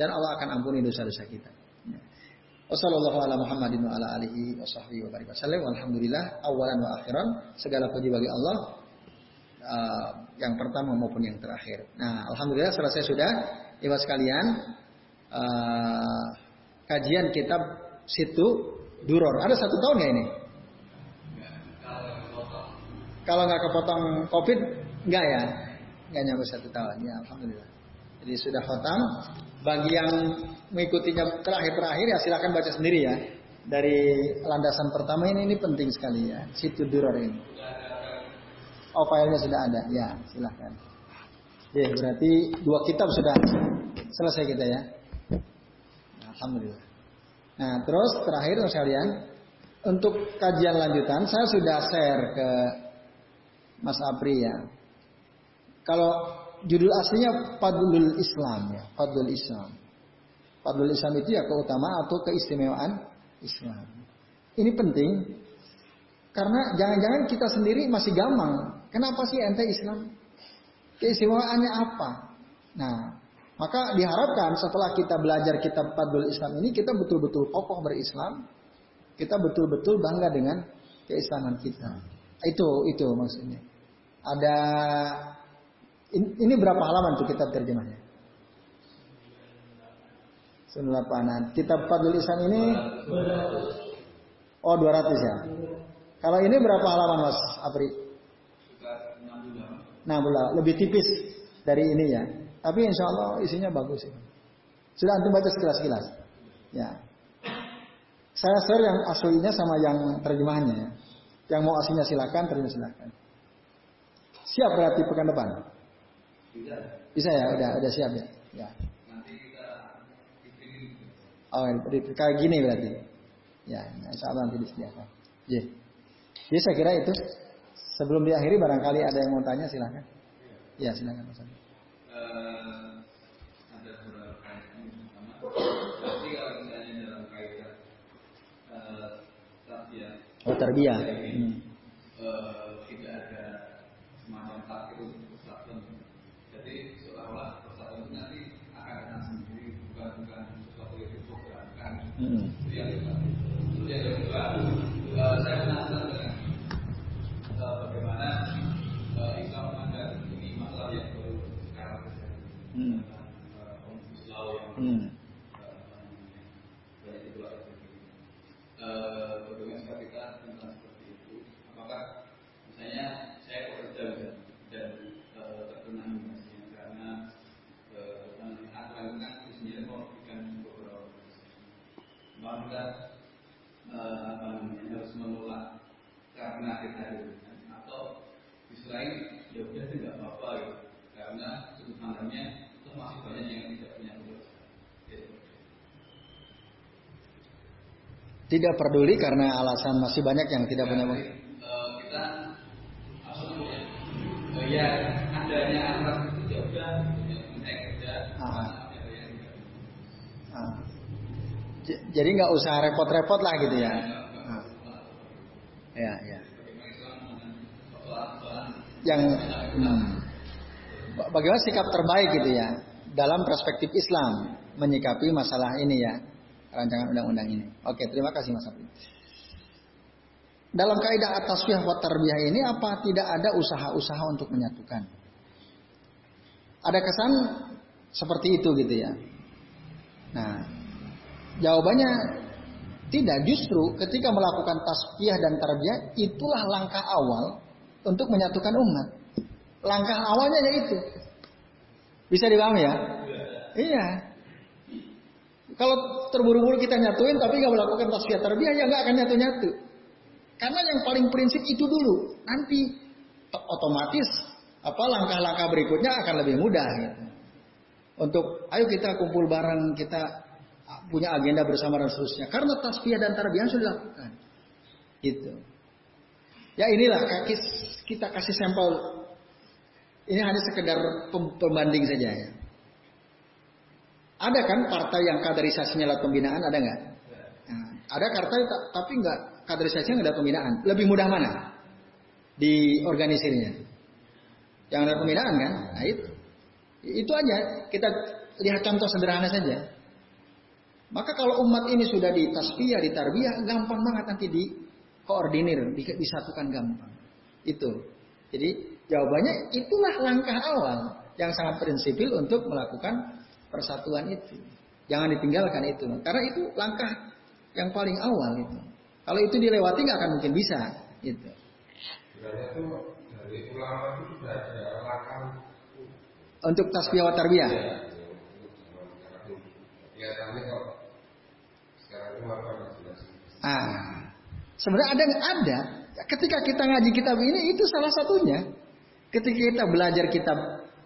Dan Allah akan ampuni dosa-dosa kita. Wassalamualaikum. Alhamdulillah awalan wa akhiran segala puji bagi Allah uh, yang pertama maupun yang terakhir. Nah, alhamdulillah selesai sudah ibu sekalian uh, kajian kitab situ Duror. Ada satu tahun ya ini? Kalau nggak kepotong COVID, nggak ya? Nggak nyampe satu tahun. Ya, alhamdulillah. Jadi sudah khotam. Bagi yang mengikutinya terakhir-terakhir ya silakan baca sendiri ya. Dari landasan pertama ini ini penting sekali ya. Situ duror ini. Oh filenya sudah ada. Ya silahkan. Ya berarti dua kitab sudah selesai kita ya. Alhamdulillah. Nah terus terakhir sekalian untuk kajian lanjutan saya sudah share ke Mas Apri ya. Kalau judul aslinya Fadlul Islam ya, Fadlul Islam. Fadlul Islam itu ya keutamaan atau keistimewaan Islam. Ini penting karena jangan-jangan kita sendiri masih gampang. Kenapa sih ente Islam? Keistimewaannya apa? Nah, maka diharapkan setelah kita belajar kitab Fadlul Islam ini kita betul-betul kokoh berislam, kita betul-betul bangga dengan keislaman kita. Itu itu maksudnya. Ada ini berapa halaman tuh kitab terjemahnya? 98. Kitab Fadlul ini Oh 200 ya. Kalau ini berapa halaman Mas Apri? 60. lebih tipis dari ini ya. Tapi insya Allah isinya bagus sih. Sudah antum baca sekilas-sekilas. Ya. Saya share yang aslinya sama yang terjemahannya ya. Yang mau aslinya silakan, terima silakan. Siap berarti pekan depan? Bisa. Bisa ya, udah, udah siap ya. ya. Nanti kita Oh, kayak gini berarti. Ya, insya Allah nanti disediakan. Ya. Jadi saya kira itu sebelum diakhiri barangkali ada yang mau tanya silahkan. Ya, silahkan Mas. Uh, ada beberapa kaitan pertama. Berarti kalau misalnya dalam kaitan uh, tarbiyah. Oh, tarbiyah. Hmm. Tidak peduli karena alasan masih banyak yang tidak punya bukti. Ah. Ah. Jadi nggak usah repot-repot lah gitu ya. Ya, ya. Yang hmm, bagaimana sikap terbaik gitu ya dalam perspektif Islam menyikapi masalah ini ya rancangan undang-undang ini. Oke, terima kasih Mas Abdi. Dalam kaidah atas pihak wa tarbiyah ini apa tidak ada usaha-usaha untuk menyatukan? Ada kesan seperti itu gitu ya. Nah, jawabannya tidak justru ketika melakukan tasbih dan tarbiyah itulah langkah awal untuk menyatukan umat. Langkah awalnya yaitu. Bisa dipahami ya? Iya. Kalau terburu-buru kita nyatuin tapi nggak melakukan tasbih tarbiyah ya nggak akan nyatu-nyatu. Karena yang paling prinsip itu dulu. Nanti otomatis apa langkah-langkah berikutnya akan lebih mudah gitu. Untuk ayo kita kumpul bareng, kita punya agenda bersama dan seterusnya. Karena tasbih dan tarbiyah sudah dilakukan. Gitu. Ya inilah kita kasih sampel. Ini hanya sekedar pembanding saja ya. Ada kan partai yang kaderisasinya lewat pembinaan, ada nggak? Nah, ada partai tapi nggak kaderisasinya nggak ada pembinaan. Lebih mudah mana? Di organisirnya. Yang ada pembinaan kan? Nah itu. Itu aja. Kita lihat contoh sederhana saja. Maka kalau umat ini sudah di tasbiyah, di tarbiyah, gampang banget nanti di koordinir, disatukan gampang. Itu. Jadi jawabannya itulah langkah awal yang sangat prinsipil untuk melakukan persatuan itu. Jangan ditinggalkan itu. Karena itu langkah yang paling awal itu. Kalau itu dilewati nggak akan mungkin bisa. Gitu. Untuk tasbih wa tarbiyah. Ah, sebenarnya ada nggak ada. Ketika kita ngaji kitab ini itu salah satunya. Ketika kita belajar kitab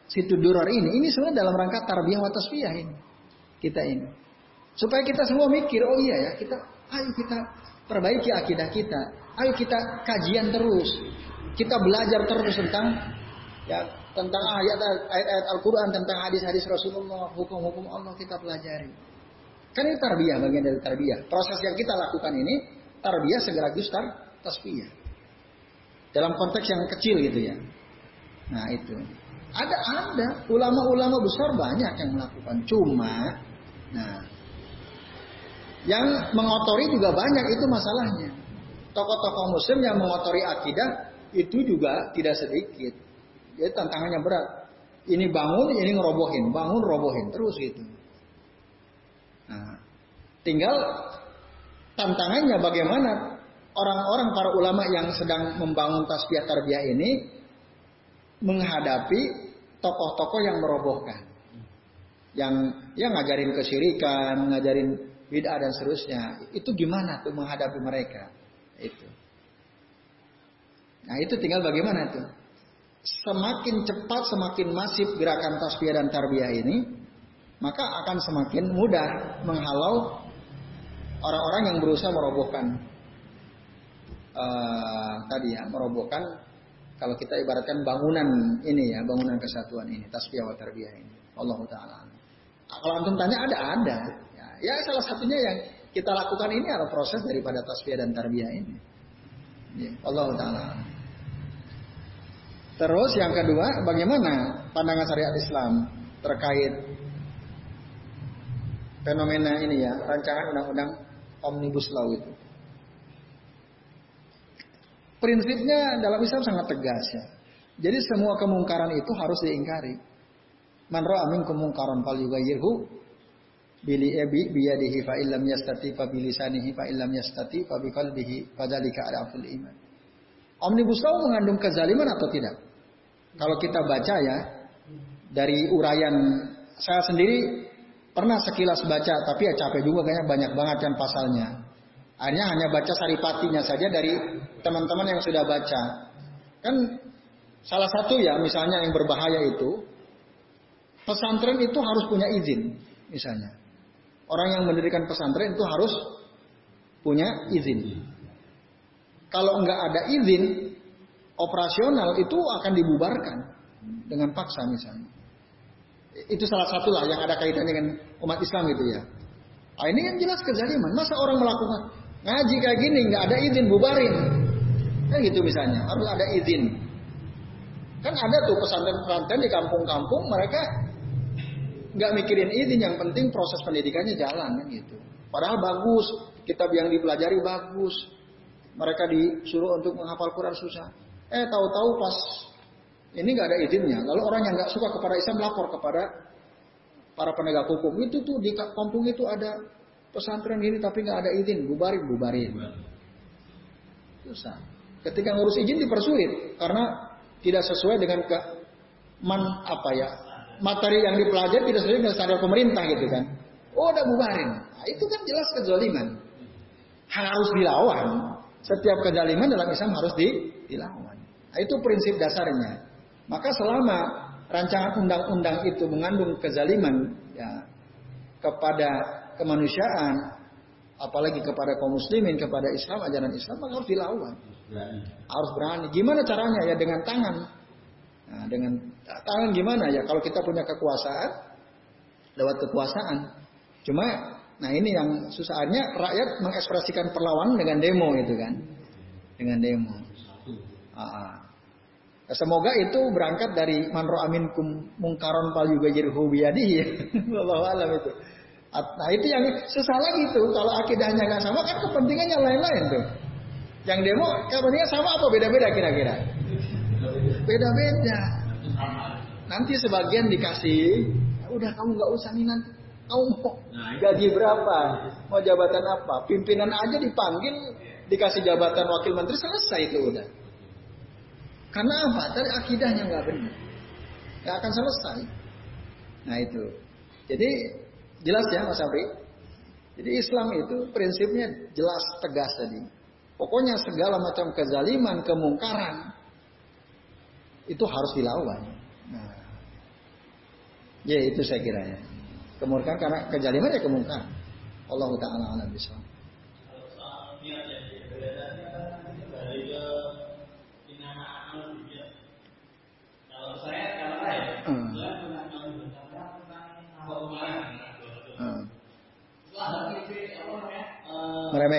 situ duror ini, ini semua dalam rangka tarbiyah wa tasfiyah ini. Kita ini. Supaya kita semua mikir, oh iya ya, kita ayo kita perbaiki akidah kita. Ayo kita kajian terus. Kita belajar terus tentang ya tentang ayat ayat Al-Qur'an, tentang hadis-hadis Rasulullah, hukum-hukum Allah kita pelajari. Kan ini tarbiyah bagian dari tarbiyah. Proses yang kita lakukan ini tarbiyah segera tar tasfiyah. Dalam konteks yang kecil gitu ya. Nah, itu. Ada ada ulama-ulama besar banyak yang melakukan. Cuma, nah, yang mengotori juga banyak itu masalahnya. Tokoh-tokoh Muslim yang mengotori akidah itu juga tidak sedikit. Jadi tantangannya berat. Ini bangun, ini ngerobohin, bangun, robohin terus itu. Nah, tinggal tantangannya bagaimana orang-orang para ulama yang sedang membangun tasbih tarbiyah ini menghadapi tokoh-tokoh yang merobohkan. Yang yang ngajarin kesyirikan, ngajarin bid'ah dan seterusnya. Itu gimana tuh menghadapi mereka? Itu. Nah, itu tinggal bagaimana tuh? Semakin cepat, semakin masif gerakan tasbih dan tarbiyah ini, maka akan semakin mudah menghalau orang-orang yang berusaha merobohkan uh, tadi ya, merobohkan kalau kita ibaratkan bangunan ini ya, bangunan kesatuan ini, tasbih wa tarbiyah ini. Allah taala. Kalau antum tanya ada ada. Ya, ya salah satunya yang kita lakukan ini adalah proses daripada tasbih dan tarbiyah ini. Ya, Allah taala. Terus yang kedua, bagaimana pandangan syariat Islam terkait fenomena ini ya, rancangan undang-undang omnibus law itu. Prinsipnya dalam Islam sangat tegas ya. Jadi semua kemungkaran itu harus diingkari. Man ra'a minkum mungkaran falyughayyirhu bili ebi biyadihi fa illam yastati fa bilisanihi fa illam yastati fa biqalbihi fadzalika adaful iman. Omnibus Law mengandung kezaliman atau tidak? Kalau kita baca ya dari uraian saya sendiri pernah sekilas baca tapi ya capek juga kayaknya banyak banget kan pasalnya. Hanya hanya baca saripatinya saja dari teman-teman yang sudah baca. Kan salah satu ya misalnya yang berbahaya itu pesantren itu harus punya izin misalnya. Orang yang mendirikan pesantren itu harus punya izin. Kalau nggak ada izin operasional itu akan dibubarkan dengan paksa misalnya. Itu salah satu lah yang ada kaitannya dengan umat Islam gitu ya. Ah, ini kan jelas kezaliman. Masa orang melakukan ngaji kayak gini nggak ada izin bubarin? Kan gitu misalnya, harus ada izin. Kan ada tuh pesantren-pesantren di kampung-kampung mereka nggak mikirin izin, yang penting proses pendidikannya jalan kan gitu. Padahal bagus, kitab yang dipelajari bagus. Mereka disuruh untuk menghafal Quran susah. Eh tahu-tahu pas ini nggak ada izinnya. Lalu orang yang nggak suka kepada Islam lapor kepada para penegak hukum. Itu tuh di kampung itu ada pesantren ini tapi nggak ada izin, bubarin, bubarin. Susah. Ketika ngurus izin dipersulit karena tidak sesuai dengan ke man apa ya materi yang dipelajari tidak sesuai dengan standar pemerintah gitu kan. Oh udah bubarin. Nah, itu kan jelas kezaliman. Harus dilawan. Setiap kezaliman dalam Islam harus di, dilawan. Nah, itu prinsip dasarnya. Maka selama rancangan undang-undang itu mengandung kezaliman ya kepada kemanusiaan, apalagi kepada kaum muslimin, kepada Islam, ajaran Islam, maka harus dilawan. Harus berani. Gimana caranya ya dengan tangan? Nah, dengan tangan gimana ya? Kalau kita punya kekuasaan, lewat kekuasaan. Cuma, nah ini yang susahnya rakyat mengekspresikan perlawanan dengan demo itu kan, dengan demo. Ah, Semoga itu berangkat dari manro aminkum mungkaron pal juga jirhu biyadihi. Allah alam itu. Nah itu yang susah lagi tuh. Kalau akidahnya nggak sama kan kepentingannya lain-lain tuh. Yang demo kepentingan sama apa beda-beda kira-kira? Beda-beda. Nanti sebagian dikasih, ya udah kamu nggak usah nih nanti. Kamu mau gaji berapa? Mau jabatan apa? Pimpinan aja dipanggil, dikasih jabatan wakil menteri selesai itu udah. Karena apa? Dari akidahnya nggak benar. Nggak akan selesai. Nah itu. Jadi jelas ya Mas Afri. Jadi Islam itu prinsipnya jelas tegas tadi. Pokoknya segala macam kezaliman, kemungkaran itu harus dilawan. Nah, ya itu saya kira ya. Kemungkaran karena kezaliman ya kemungkaran. Allah Taala alam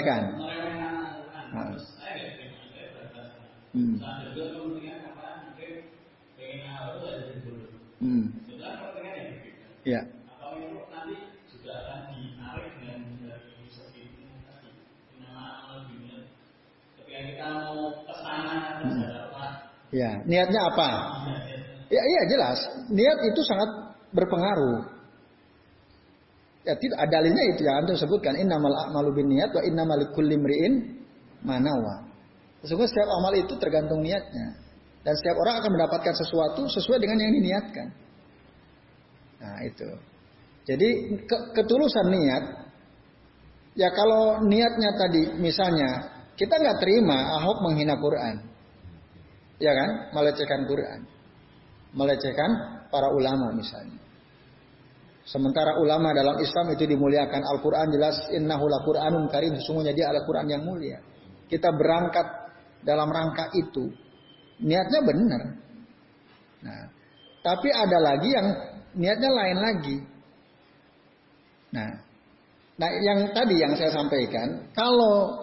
meremehkan. Hmm. Hmm. Ya. Ya, niatnya apa? Ya, iya jelas. Niat itu sangat berpengaruh. Ya tidak dalilnya itu yang antum sebutkan innamal a'malu niat wa innamal likulli imri'in manawa. Sesungguhnya setiap amal itu tergantung niatnya. Dan setiap orang akan mendapatkan sesuatu sesuai dengan yang diniatkan. Nah, itu. Jadi ke ketulusan niat ya kalau niatnya tadi misalnya kita nggak terima Ahok menghina Quran. Ya kan? Melecehkan Quran. Melecehkan para ulama misalnya. Sementara ulama dalam Islam itu dimuliakan. Al-Quran jelas innahu Quranun karim. Sesungguhnya dia adalah Quran yang mulia. Kita berangkat dalam rangka itu. Niatnya benar. Nah, tapi ada lagi yang niatnya lain lagi. Nah, nah yang tadi yang saya sampaikan, kalau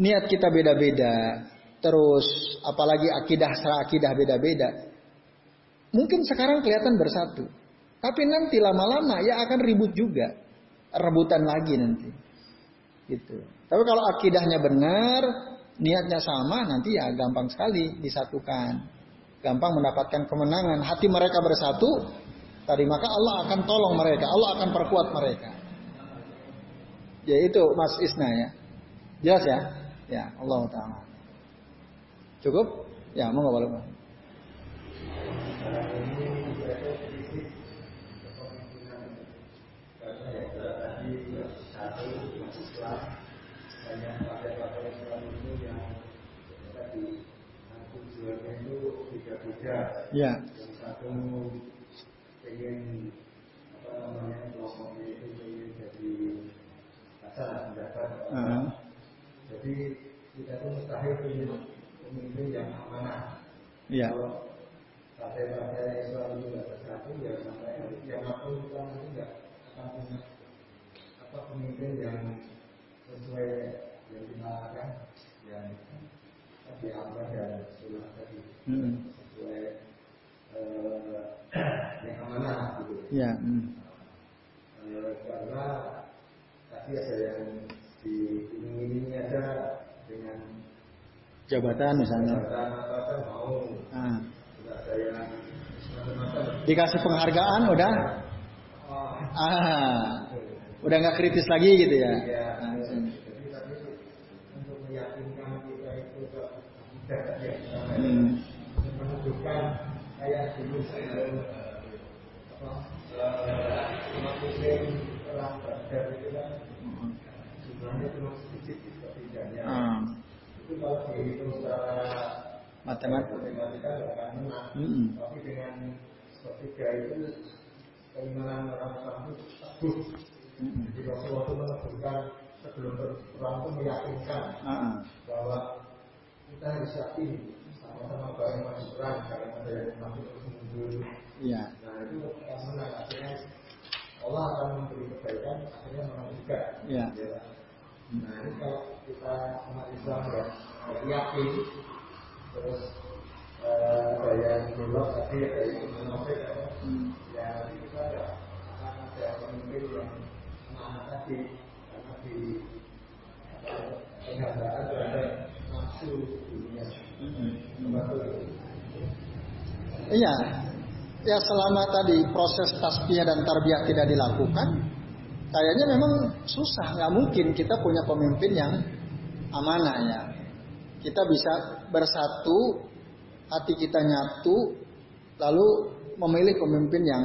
niat kita beda-beda, terus apalagi akidah secara akidah beda-beda, mungkin sekarang kelihatan bersatu. Tapi nanti lama-lama ya akan ribut juga. Rebutan lagi nanti. Gitu. Tapi kalau akidahnya benar, niatnya sama, nanti ya gampang sekali disatukan. Gampang mendapatkan kemenangan. Hati mereka bersatu, tadi maka Allah akan tolong mereka. Allah akan perkuat mereka. Ya itu Mas Isna ya. Jelas ya? Ya Allah Ta'ala. Cukup? Ya, mau nggak Ya. Yang satu pengen apa namanya kelompoknya itu pengen jadi asal pendapat. Uh -huh. Jadi kita pun mustahil punya pemimpin yang amanah. Ya. Kalau partai-partai Islam itu nggak bersatu ya sampai yang aku kita nanti nggak akan punya apa pemimpin yang sesuai yang dimakan yang tadi apa dan sunnah tadi Hmm. sesuai eh, yang amanah gitu. Ya. hmm. Karena tadi ada yang diiming-imingi ada dengan Jabatan misalnya. jabatan apa apa mau Ah. ada yang Dikasih penghargaan udah oh, ah udah nggak kritis lagi gitu ya. ya, Ah, jadi tadi untuk meyakinkan kita itu ke tidak ya Hmm. menunjukkan kayak dulu saya apa eh, umat muslim perang badar itu kan jumlahnya cuma sedikit setidaknya Ah. itu kalau dihitung secara Matematika. matematika nggak akan menang Hmm. tapi dengan sepertiga itu keimanan orang Islam itu teguh Hmm. jadi Rasulullah itu menegurkan sebelum berperang itu meyakinkan Ah. bahwa kita harus yakin sama-sama bareng maju perang kalau ada yang terus mundur Iya. nah itu akan menang akhirnya Allah akan memberi kebaikan akhirnya menang juga Iya. Ya. nah ini kalau kita umat Islam ya yakin terus eh, ada yang belok tadi ada yang munafik apa Hmm. ya nanti kita ada akan ada pemimpin yang semangat tadi karena di penghargaan terhadap nafsu dunia Hmm. Iya. Ya selama tadi proses tasbih dan tarbiyah tidak dilakukan, kayaknya memang susah. Nggak mungkin kita punya pemimpin yang amanah ya. Kita bisa bersatu, hati kita nyatu, lalu memilih pemimpin yang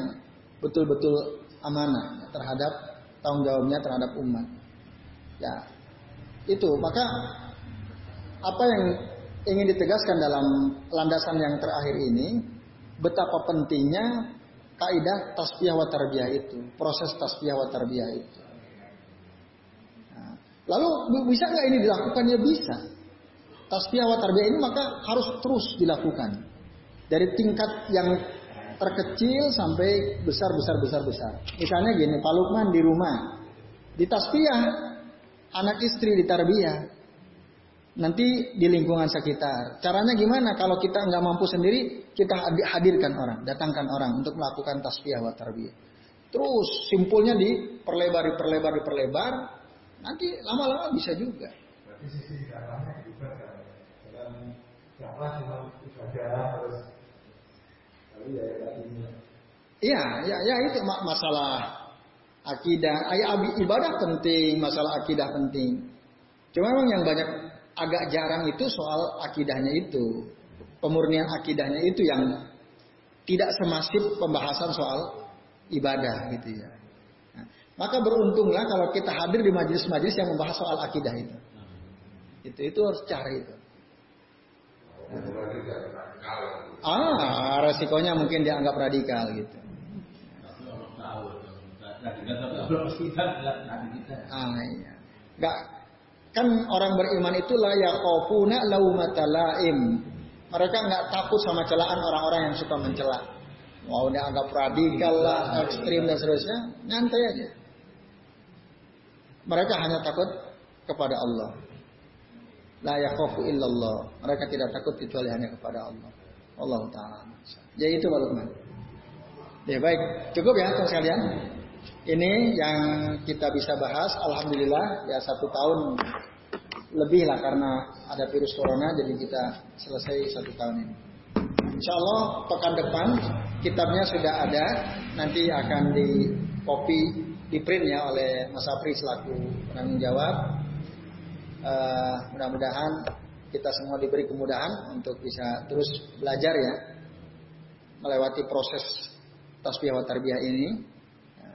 betul-betul amanah terhadap tanggung jawabnya terhadap umat. Ya, itu maka apa yang ingin ditegaskan dalam landasan yang terakhir ini betapa pentingnya kaidah tasbih wa tarbiyah itu, proses tasbih wa tarbiyah itu. Nah, lalu bisa nggak ini dilakukan? Ya bisa. Tasbih wa tarbiyah ini maka harus terus dilakukan dari tingkat yang terkecil sampai besar besar besar besar. Misalnya gini, Pak Lukman di rumah di tasbih anak istri di tarbiyah nanti di lingkungan sekitar. Caranya gimana? Kalau kita nggak mampu sendiri, kita hadirkan orang, datangkan orang untuk melakukan tasbih wa tarbiyah. Terus simpulnya diperlebar, diperlebar, diperlebar. Nanti lama-lama bisa juga. Berarti sisi dakwahnya juga kan. Dalam ya tadinya Iya, ya, ya itu ma- masalah akidah. Ibadah penting, masalah akidah penting. Cuma memang yang banyak agak jarang itu soal akidahnya itu. Pemurnian akidahnya itu yang tidak semasif pembahasan soal ibadah gitu ya. Nah, maka beruntunglah kalau kita hadir di majelis-majelis yang membahas soal akidah itu. Itu itu harus cari itu. Ah, resikonya mungkin dianggap radikal gitu. Ah iya. Enggak kan orang beriman itu la yaqafuna laumata laim. Mereka nggak takut sama celaan orang-orang yang suka mencela. Mau dianggap radikal lah, ekstrim dan seterusnya, nyantai aja. Mereka hanya takut kepada Allah. La yakhafu illallah. Mereka tidak takut kecuali hanya kepada Allah. Allah taala. Ya itu Pak Lukman. Ya baik, cukup ya teman sekalian. Ini yang kita bisa bahas. Alhamdulillah ya satu tahun lebih lah karena ada virus corona jadi kita selesai satu tahun ini. Insya Allah pekan depan kitabnya sudah ada. Nanti akan di copy di print ya oleh Mas Apri selaku penanggung jawab. Eh, mudah-mudahan kita semua diberi kemudahan untuk bisa terus belajar ya melewati proses tasbih wa tarbiyah ini. Ya,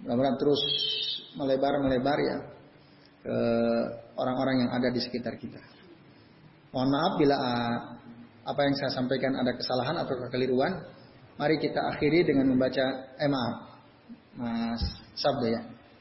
Mudah-mudahan terus melebar melebar ya ke orang-orang yang ada di sekitar kita. Mohon maaf bila uh, apa yang saya sampaikan ada kesalahan atau kekeliruan. Mari kita akhiri dengan membaca eh Mas Sabda ya.